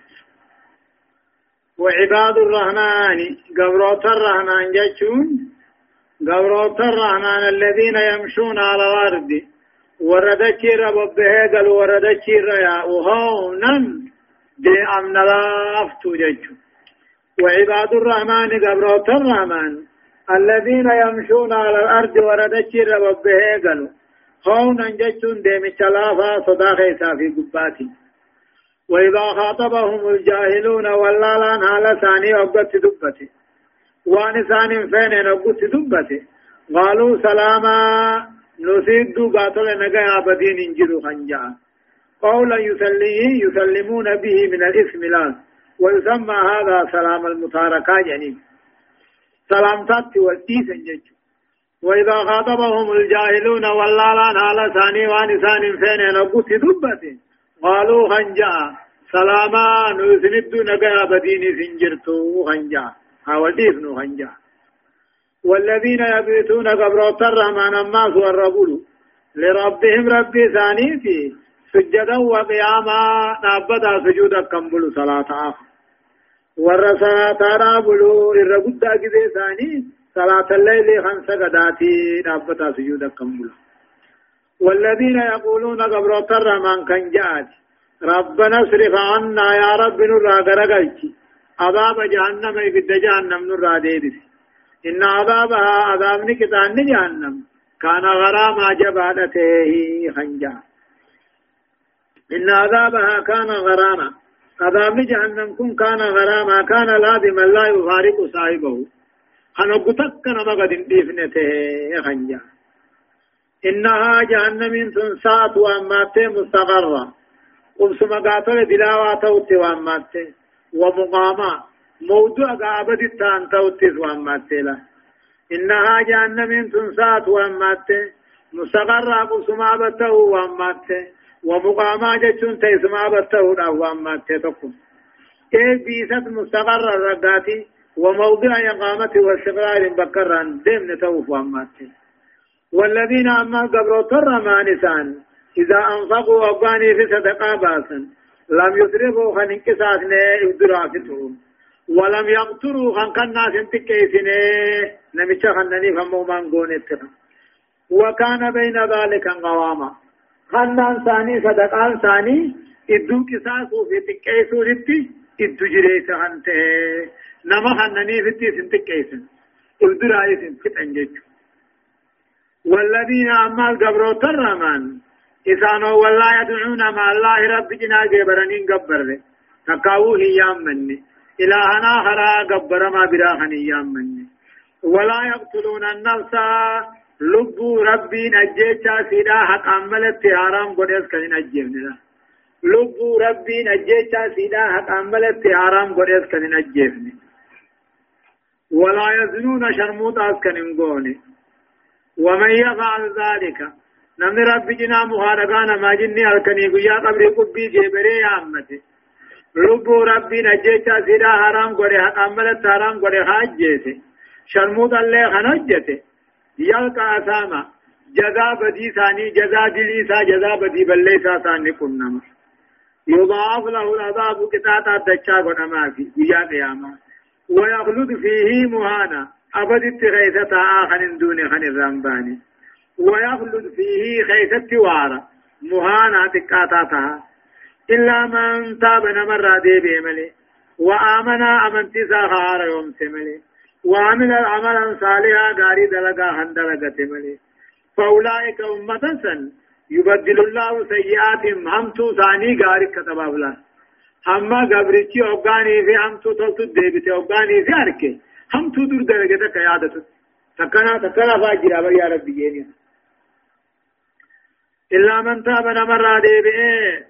وعباد الرحمن قبروت الرحمن جتشون قبروت الرحمن الذين يمشون على الأرض. وردتشي رب قال وردتشي ريا وهونا دي أمن لافتو وعباد الرحمن قبروت الرحمن الذين يمشون على الأرض وردتشي رب قالوا هونا جتشون دي مچلافا صداقه في قباتي. وإذا خاطبهم الجاهلون واللالان على ثاني أبت دبته. وان ثاني فين أبت دبته. قالوا سلاما نسيد قاتل نجا عبدين انجلوا خنجا. قولا يسليه يسلمون به من الاسم لا ويسمى هذا سلام المتاركة يعني. سلام تات والتيس انجج وإذا خاطبهم الجاهلون واللالان على ثاني وان ثاني فين أبت دبته. قالوا خنجا سلاما نسند نجا بدين سنجرتو خنجا حاولتيف نو خنجا والذين يبيتون قبروت الرحمن الناس والربول لربهم ربي ثانيتي سجدا وقياما. نابدا سجودا كمبل صلاة ورى صلاة رابلو الرقودة كذي ثاني. صلاة الليل خمسة قداتي. نابدا سجودا كمبل والذين يقولون قبروت الرحمن كان جاءت ربنا اصرف عنا يا رب نرى غرقلت عذاب جهنم في جهنم نرى ديدس إن عذابها عذاب نكتان جهنم. كان غراما جبالته خنجا. إن عذابها كان غراما. عذاب جهنم كن كان غراما. كان لازما لا يفارق صاحبه. أنا قتك نما قد اندفنته خنجا. إنها جهنم تنسات وأمات مستقرة. قمسما قاتل دلاوة توتي وأمات. ومقاما موضوع قابد التان توتي وأمات له إنها جهنم تنسات وأمات. مستقرة قمسما بته وأمات. ومقاما جتون تيسما بته وأمات تقوم. إيه بيست مستقرة الرقاتي وموضع إقامة واستقرار بكرا دمن توف وأمات. والذين أما قبروا نسان إذا أنفقوا أباني في صدقاء باسا لم يسرفوا خن انكساس إبدرافتهم ولم يقتروا خن كالناس انتكيسن نمشى خنني فمو من قونتها وكان بين ذلك قواما. خنان ثاني صدقان ثاني إدو في تكيسو رتي إدو جريس خنته. نما والذين أما القبرو ترمان إسانو والله يدعون مع الله رب جنا جبرنين قبر تقاو هيام مني. إلهنا خرا قبر ما براخن هيام مني. ولا يقتلون النفس. لبو ربي نجيشا سيدا حق عملت حرام قدس كن نجيبنا لبو ربي نجيشا سيدا حق عملت حرام قدس كن نجيبنا ولا يزنون شرموت أسكن قوني ومن يفعل ذلك نمن رب جنا مهارقانا ما جني هلكني قيا قبري قبي جبري يا أمتي لبو ربي نجيتا سيدا حرام قري أملت حرام قري حاجيتي. شرمود الله خنجته يلقى أساما جزا بدي ثاني جزا دليسا جزا بدي بليسا ثاني كنما يضاعف له العذاب كتاتا دچا قنما في قيا قياما ويخلد فيه مهانا. أبد اتغيثة آخر دون خن الرمباني. ويخلد فيه خيثة وارا مهانا تكاتاتها إلا من تاب نمر دي بيملي. وآمنا أمنتي ساخار يوم سملي. وعمل عملا صالحا غاري دلقا هندلقا تملي. فأولئك أمة سن. يبدل الله سيئاتهم. همتو ثاني غاري كتبا فلان أما قبرتي أوغاني في همتو تلتو ديبتي أوغاني في أركي همتو دور درجة كيادة تكنا تكنا فاجرا يا ربي إلا من تاب نمر ديبئ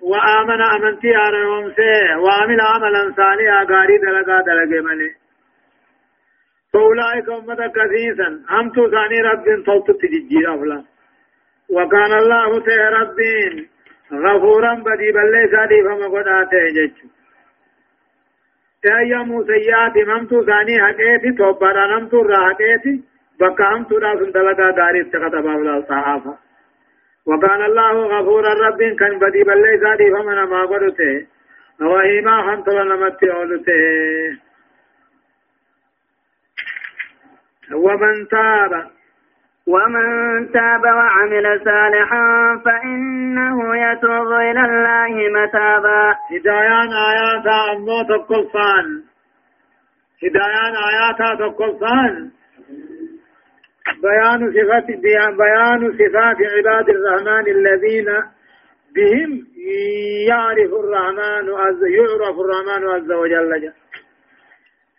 وآمن أمنتي آرهم سي وعمل عملا صالحا غاري دلقا دلقا ملي فأولئك أمة كثيسا هم ثاني رب صوت تججي أفلا وكان الله تي ربين غفورا بدي بل ليس لي فما قد تأيموا سيئات ممتو ثاني حقيتي توبارا نمتو را حقيتي بكا همتو را سندلقا داري استقطب أولا صحافة وكان الله غفورا رب كان بدي بلي زادي فمن ما قدته وهيما خنطل نمت أولته ومن تاب ومن تاب وعمل صالحا فإنه يتوب إلى الله متابا. هدايان آيات أمو تقلصان هدايان آيات تقلصان بيان صفات بيان صفات عباد الرحمن الذين بهم يعرف الرحمن يعرف الرحمن عز وجل. جل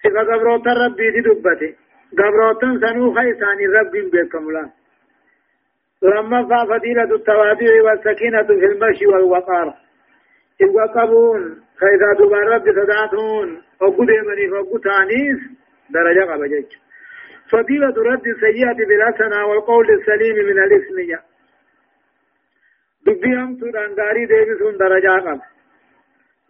صفة ربي دبته. قبروتن سنو خيسان رب بكملا لما فضيلة التواضع والسكينة في المشي والوقار الوقبون خيزا دوبار رب صداتون وقود مني فقود تانيس درجة قبجج فضيلة رد السيئة بالحسنة والقول السليم من الاسم دبي هم تودان غاري ديبسون درجة قب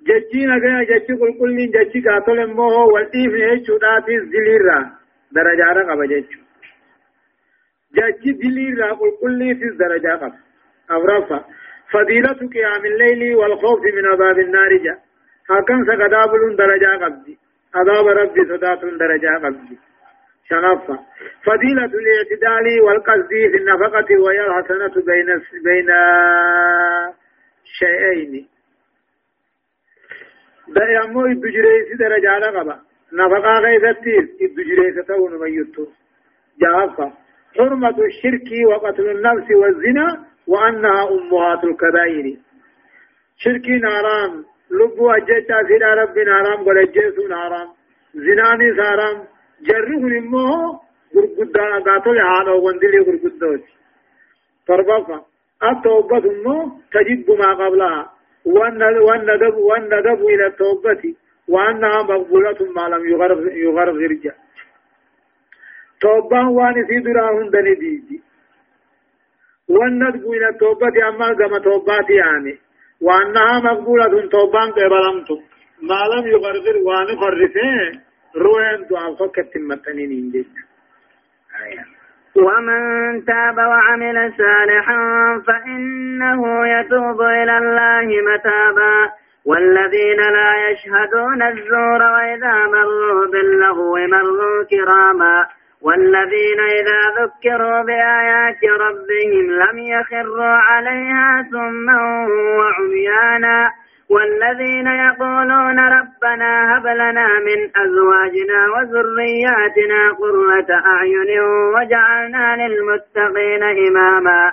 جچي نگا جچي قل قلين جچي قاتل موه والتيف نهشوداتيس دليرا درجة قب جچو جچي دليرا قل قلين درجة قب أورفا فضيلة قيام الليل والخوف من عذاب النار جا هكذا سقدابلون درجة قبدي عذاب ربي صداتون درجة قبدي شنفة فضيلة الاعتدال والقصد في النفقة وهي الحسنة بين بين شيئين ده يمو الدجريس درجة لغبا نفقة غيثتيس الدجريس تون ميتو جافة حرمة الشرك وقتل النفس والزنا وأنها أمهات الكبائر شرك نارام لبو أجيتا سيدا رب نارام قل أجيسو نارام زناني سارام جره نمو غرغدا قاتل حالا وندلي غرغدوت فربفا التوبة مو تجب ما قبلها والندب والندب إلى التوبة وأنها مقبولة ما لم يغرغر جا توبة وان في دراهم دني ديجي والندب إلى التوبة أما كما توبات يعني. وأنها مقبولة توبان قبلمت ما لم يغرغر وان فرفين روين دعاء فكت متنين ومن تاب وعمل صالحا فإنه يتوب إلى الله متابا. والذين لا يشهدون الزور وإذا مروا باللغو مروا كراما والذين إذا ذكروا بآيات ربهم لم يخروا عليها سما وعميانا والذين يقولون ربنا هب لنا من أزواجنا وذرياتنا قرة أعين وجعلنا للمتقين إماما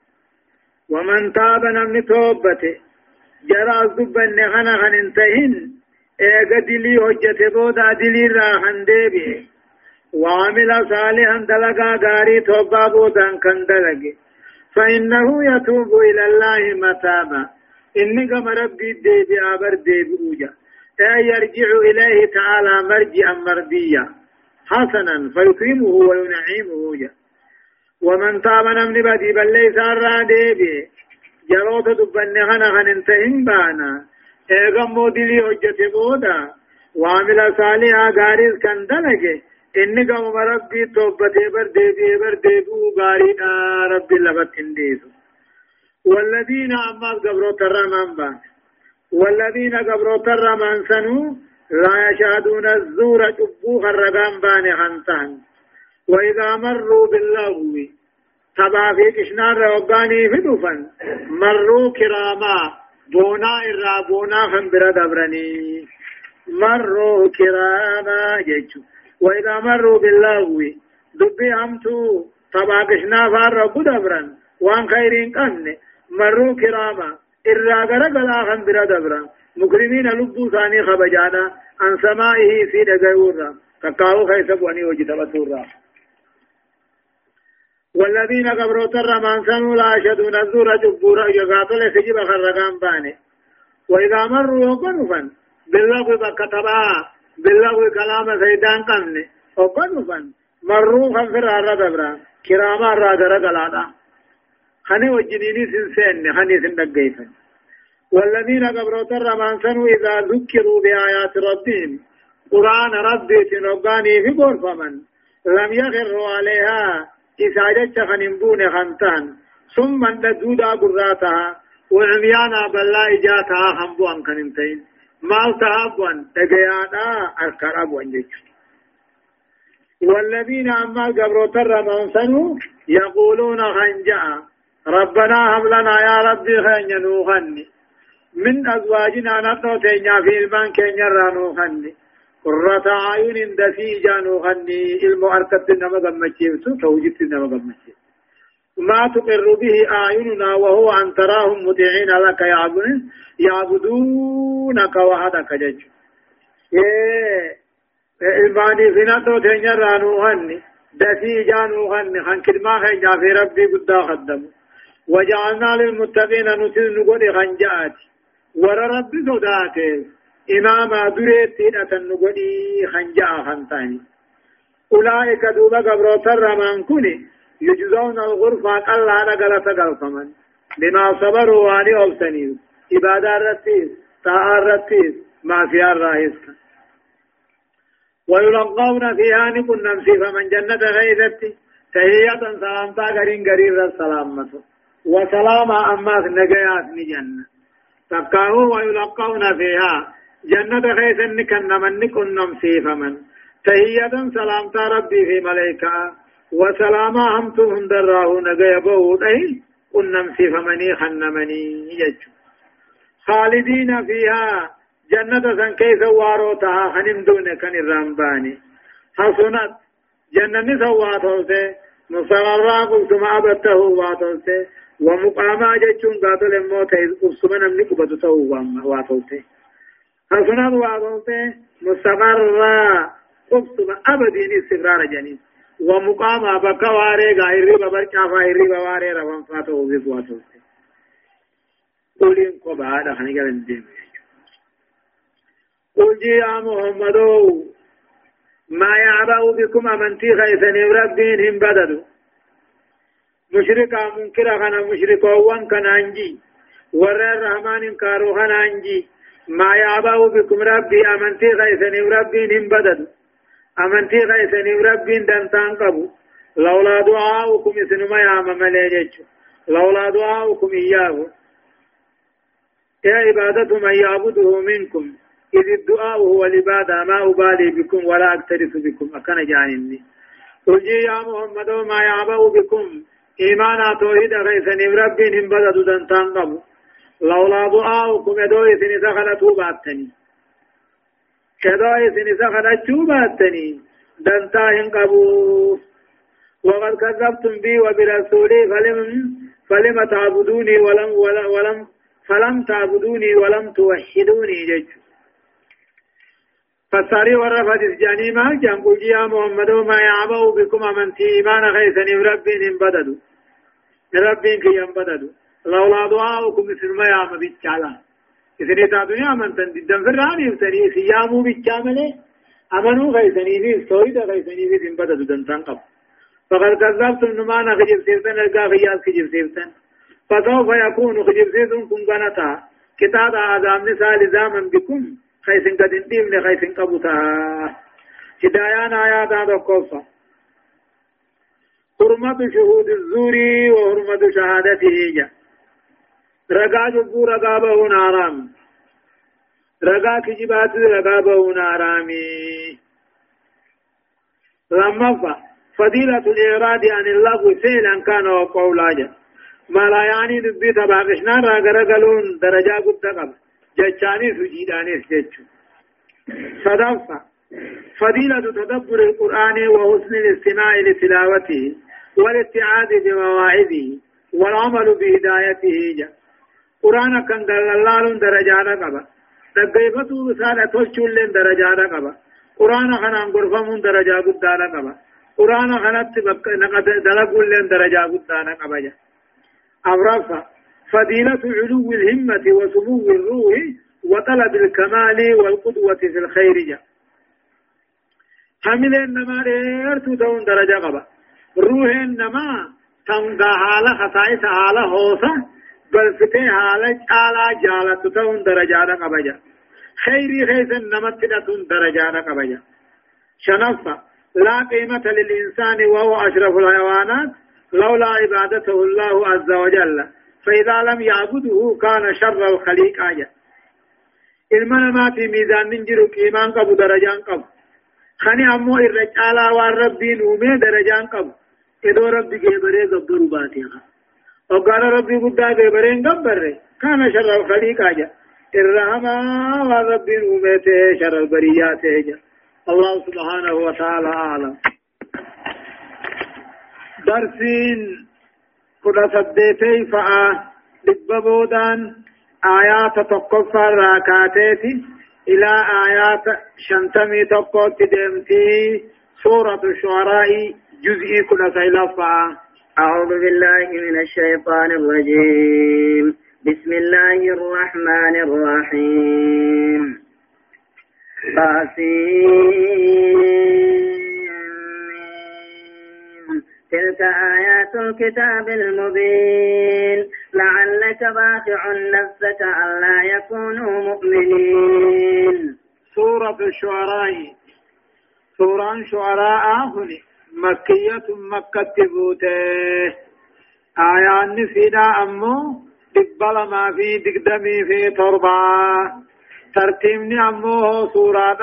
ومن تاب نمني توبته جرى الزبن خنا خن انتهن ايغا دلي حجت بودا دلي راخن ديبي. وعمل صالحا دلقا غاري توبا بودا كان دلقي. فإنه يتوب إلى الله متابا. إني كما ربي ديبي أبر ديبي أوجا. أي يرجع إليه تعالى مرجعا مرضيا حسنا فيكرمه وينعمه أوجا. ومن تاب نمن بدي بل ليس الرا ديبي جروت دبن خنا خن انتهن بانا. ايغم مودلي حجة بودا. وعمل صالحا غاريز كان دلقه inni gama rabbii tobbatee bar deebi'ee bar deebi'uu gaariidha rabbi lafatti hin dhiisu والذين أما قبروت الرمان بان والذين قبروت الرمان سنو. لا يشهدون الزور جبوخ الرقام بان خنتان. وإذا مروا باللغو تبا في كشنان روغاني فدفن مروا كراما بونا إرا بونا خنبرا دبرني. مروا كراما جيجو وإذا مروا باللغو دبي همتو تباقشنا فار قدبرا وان خيرين قمن مروا كراما إرا غرقلا خنبرا دبرا مكرمين لبو ثاني خبجانا عن سمائه في دقيورا تقاو خيس بواني وجتبتورا والذين قبروا ترى من سنوا لا يشهدون الزور جبورا يقاتل سجب خرقان باني. وإذا مروا وقنفا باللغو بكتبا باللغو كلام سيدان قمني. وقنفا مروا خنفر الردبرا كراما الرادر قلادا خني وجنيني سنسين خني سندقيفا والذين قبروا ترى من سنوا إذا ذكروا بآيات ربهم قرآن ربي تنقاني في غرفمن لم يخروا عليها إساجة خنبون خنتان ثم ندودا قراتها وعميانا بلا إجاتها خنبوان كنمتين مال تهابوان تقيانا أذكر أبوان والذين أما قبروا ترى من سنوا يقولون خنجا ربنا هب لنا يا ربي خنجا نوخني من أزواجنا نطو تينيا في البان كينيا رانو خني قرة عين دسي جانو خني علم أركت نما غمچيسو توجد نما غمچيسو ما تقر به أعيننا وهو أن تراهم مطيعين لك يعبدون يعبدونك وحدك جج. إلماني في نطو تينيا رانو خني دسي جانو خني خن كلمة خنجا في ربي قد خدم وجعلنا للمتقين نسل نقول خنجاتي ور رب صداته إماما دريت تينة النقدي خنجاء خنتاني. أولئك دوبا قبرو تر من كوني يجزون الغرفة قال على قلت قلفمن. بما صبروا واني أبسنيو إبادة رتيس طاعة رتيس ما فيها الرئيس. ويلقون فيها نكون نمسي فمن جنة غيثتي تهية سلامتا غرين غرير السلامة. وسلاما أماس نجيات نجنة. تقاو ويلقون فيها جنة خيسن كن من كن من. تهية سلام ربي في ملائكة. وسلاما همتم هندراه نجي بود أي كن نمسيف مني خن مني يجو. خالدين فيها. جنة سن كيف واروتها. خنم دون كن الرمباني حسنت. جنة سواتوته مصررا قلت ما أبته واتوته ومقاما جچون قاتل الموت أبسما نمني قبض تو واتوته حسنا واتوته مستقر أبسما أبدين استقرار جنين. ومقاما بكا واري غايري ببرچا فايري بواري رفن فاتو بيب واتوته قولين قبا هذا خني قال ديم قل جي يا محمد ما يعبأ بكم أمنتي خيثني ربين هم بددوا مشركا منكرا خنا مشركا وان كان انجي. ور الرحمن انكارو خنا انجي. ما يعبأ بكم ربي أمنتي غيثني ربي نم بدد أمنتي غيثني ربي دنتان قبو لولا دعاؤكم اسنما يا ممليجج لولا دعاؤكم إياه. يا عبادة من يعبده منكم إذ الدعاء هو العبادة ما أبالي بكم ولا أكترث بكم. أكن جانني. قل يا محمد ما يعبأ بكم. إيمانا توحيد غيثني ربي هم بدد دنتان قبو لولا دعاؤكم يدوي سن سخلتو باتني كدوي سن سخلتو باتني دنتاهم قبو. وقد كذبتم بي وبرسولي فلم فلم تعبدوني ولم ولم, فلم تعبدوني ولم توحدوني جج فساري ورفت اسجاني ما جان يا محمد ما يعبأ بكم أمنتي إيمان غيثني ربي بددوا. ربين كي لولا دعاؤكم مثل ما يعمل بالجالا إذن دنيا من تندن فراني يفتني سيامو بالجاملة أمنوا غيثني في سويد غيثني في تنبددوا دنتان قب فقد كذبتم نمانا خجب سيفتن القا خيال خجب سيفتن فسوف يكون خجب سيفتن كن قنتا كتاب آدام نساء لزاما بكم خيسن قد انتيم لخيسن قبوتا هدايان آيات هذا القصة حرمة شهود الزور وحرمة شهادته جا رقا جبو رقا بهون آرام رقا كجبات رقا بهون آرامي لما فضيلة الإعراض عن اللغو فعلا كان وقولا جا ما لا يعني دبي تباقشنا راقا رقلون درجة قد قبل جتشاني سجيداني سجتشو صدفة فضيلة تدبر القرآن وحسن الاستماع لتلاوته والاتعاذ بمواعظه والعمل بهدايته جاء قرآن كان قال الله درجات قبا دقيفتو سالة تلشو لين درجة قبا قرآن خنا غرفمون درجة قدانا قبا قرآن خنا نقد دلقوا لين درجة قدانا قبا أورافا فضيلة علو الهمة وسمو الروح وطلب الكمال والقدوة في الخير جا حمل إنما ريرتو دون درجة قبا روح إنما تنقى حالة خصائص حالة هوسة بل فتح حالة على جالة دون درجة قبا جا خيري خيس نمت درجة قبا جا شنفة لا قيمة للإنسان وهو أشرف الحيوانات لولا عبادته الله عز وجل فإذا لم يعبده كان شر الخليق آية المنا ما في ميزان ننجر إيمان قبو درجان قبو خني أمو الرجالا والربي نومي درجان قبو إدو ربي جبري قبضر باتيها وقال ربي قد جبرين قبر كان شر الخليق آية الرحمة والربي نومي شر البريات آية الله سبحانه وتعالى أعلم درسين كنا سديتي فآ دببودان آيات تقفى راكاتيتي إلى آيات شنتمي تقوت دمتي سورة الشعراء جزئي كنا سيلفا أعوذ بالله من الشيطان الرجيم. بسم الله الرحمن الرحيم. قاسين تلك آيات الكتاب المبين. لعلك باخع نفسك ألا يكونوا مؤمنين. سورة الشعراء. سورة شعراء هني مكية مكة تبوته. آيات نسيدا أمو دبل ما في دقدمي في تربة ترتيبني أمو سورة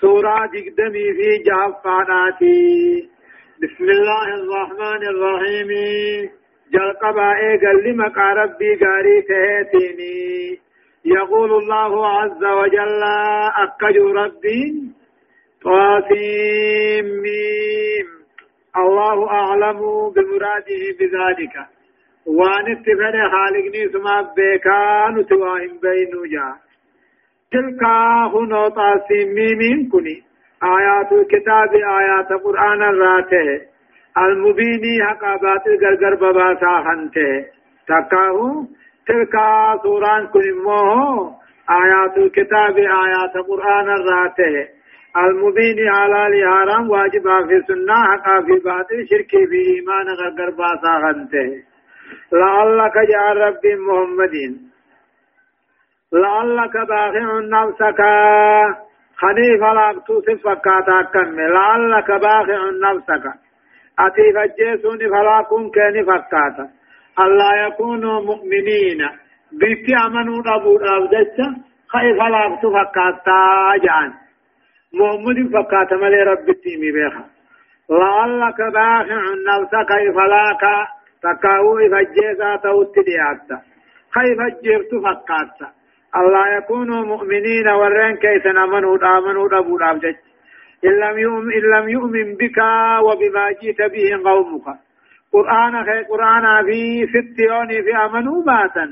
سورة دقدمي في جهفاناتي بسم الله الرحمن الرحيم. جل قبائي قال لما ربي قاري تهتيني يقول الله عز وجل أكجو ربي طاسيم الله أعلم بمراده بذلك. وأن اتفن خالقني سما بيكان تواهم بينو جا تلك هنا طاسيم كني. آيات الكتاب آيات قرآن الراته المبيني حقا باطل غرغر بباسا خنته تكاهو. تلك سوران كنموه آيات الكتاب آيات قرآن الراته المبين على الحرام واجب في سنة حقا في باطل شركي في إيمان غرغر باسا خنته لعلك جاء رب محمد لعلك باخع نفسك. خنيف لاقتو سفكاتا كم لعلك باخع نفسك. أتي فجيسوني فلاكون كيني فكاتا. الله يكونوا مؤمنين. بيتي أمنوا أبو أبدتش خيف لاقتو فكاتا جان محمد فكاتا ملي رب التيمي بيخا. لعلك باخع نفسك فلاك تكاو فجيسا توتي دياتا خيف جيرتو فكاتا الله يكونوا مؤمنين ورين كيسا امنوا امنوا ابو الابجج إن لم يؤمن إن لم يؤمن بك وبما جئت به قومك. قرآن خي قرآن في ستيوني في امنوا باتا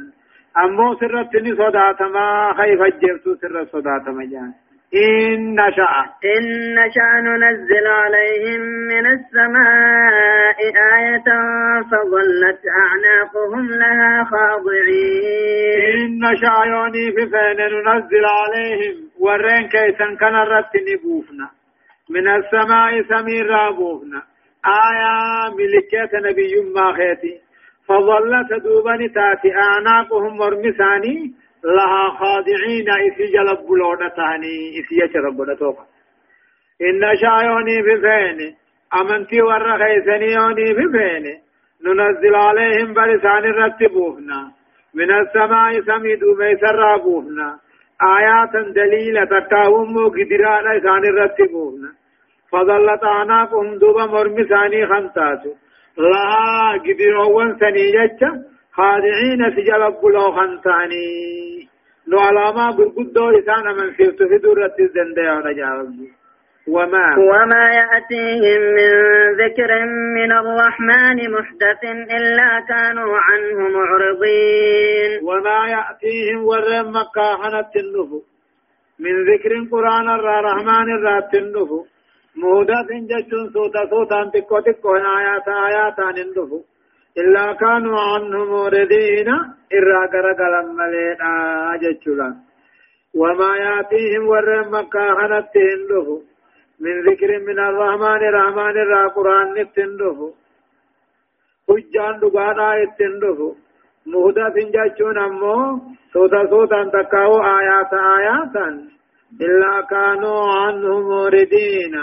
أمو سرتني صدات ما خيف الجبت سر صدات ما جان. إن نشاء إن نشاء ننزل عليهم من السماء آية فظلت أعناقهم لها خاضعين. إن نشاء يوني في فين ننزل عليهم. ورين كيسا كان رت نبوفنا. من السماء سمير رابوفنا. آية ملكة نبي ما خيتي. فظلت دوبني تاتي أعناقهم ورمساني. لها خاضعين إسي جلب بلونة تاني إسي يشرب بلتوك إن شايوني بفين أمنتي ورخيسنيوني بفين ننزل عليهم بلسان رتبوهنا من السماء سميد ميسر بوهنا آيات دليلة تكاهم قدران إسان رتبوهنا فظلت أعناقهم دوبا مرمساني خمساتو لها قدرون سنيجة خادعين سجل بلو خنتاني. لو علامة برقدو إسان من في دورة الزندية ونجاوب وما وما يأتيهم من ذكر من الرحمن محدث إلا كانوا عنه معرضين. وما يأتيهم ورم مكاحنة النفو من ذكر القرآن الرحمن الراتندف مهدة جتون سوتا سوتا تكو تكو آيات آيات نندف إلا كانوا عنه موردين إرى قرقلا ملينا جتشلا وما يأتيهم ور مكة هنتهم له من ذكر من الرحمن الرحمن الرا قرآن نتندف حجان دقانا يتندف مهدة جتون أمو سوتا سوتا تكاو آيات آياتا. إلا كانوا عنه موردين.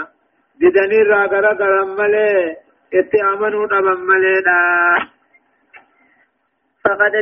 ددني راغرا غرمله اتي امنوا دممله فقد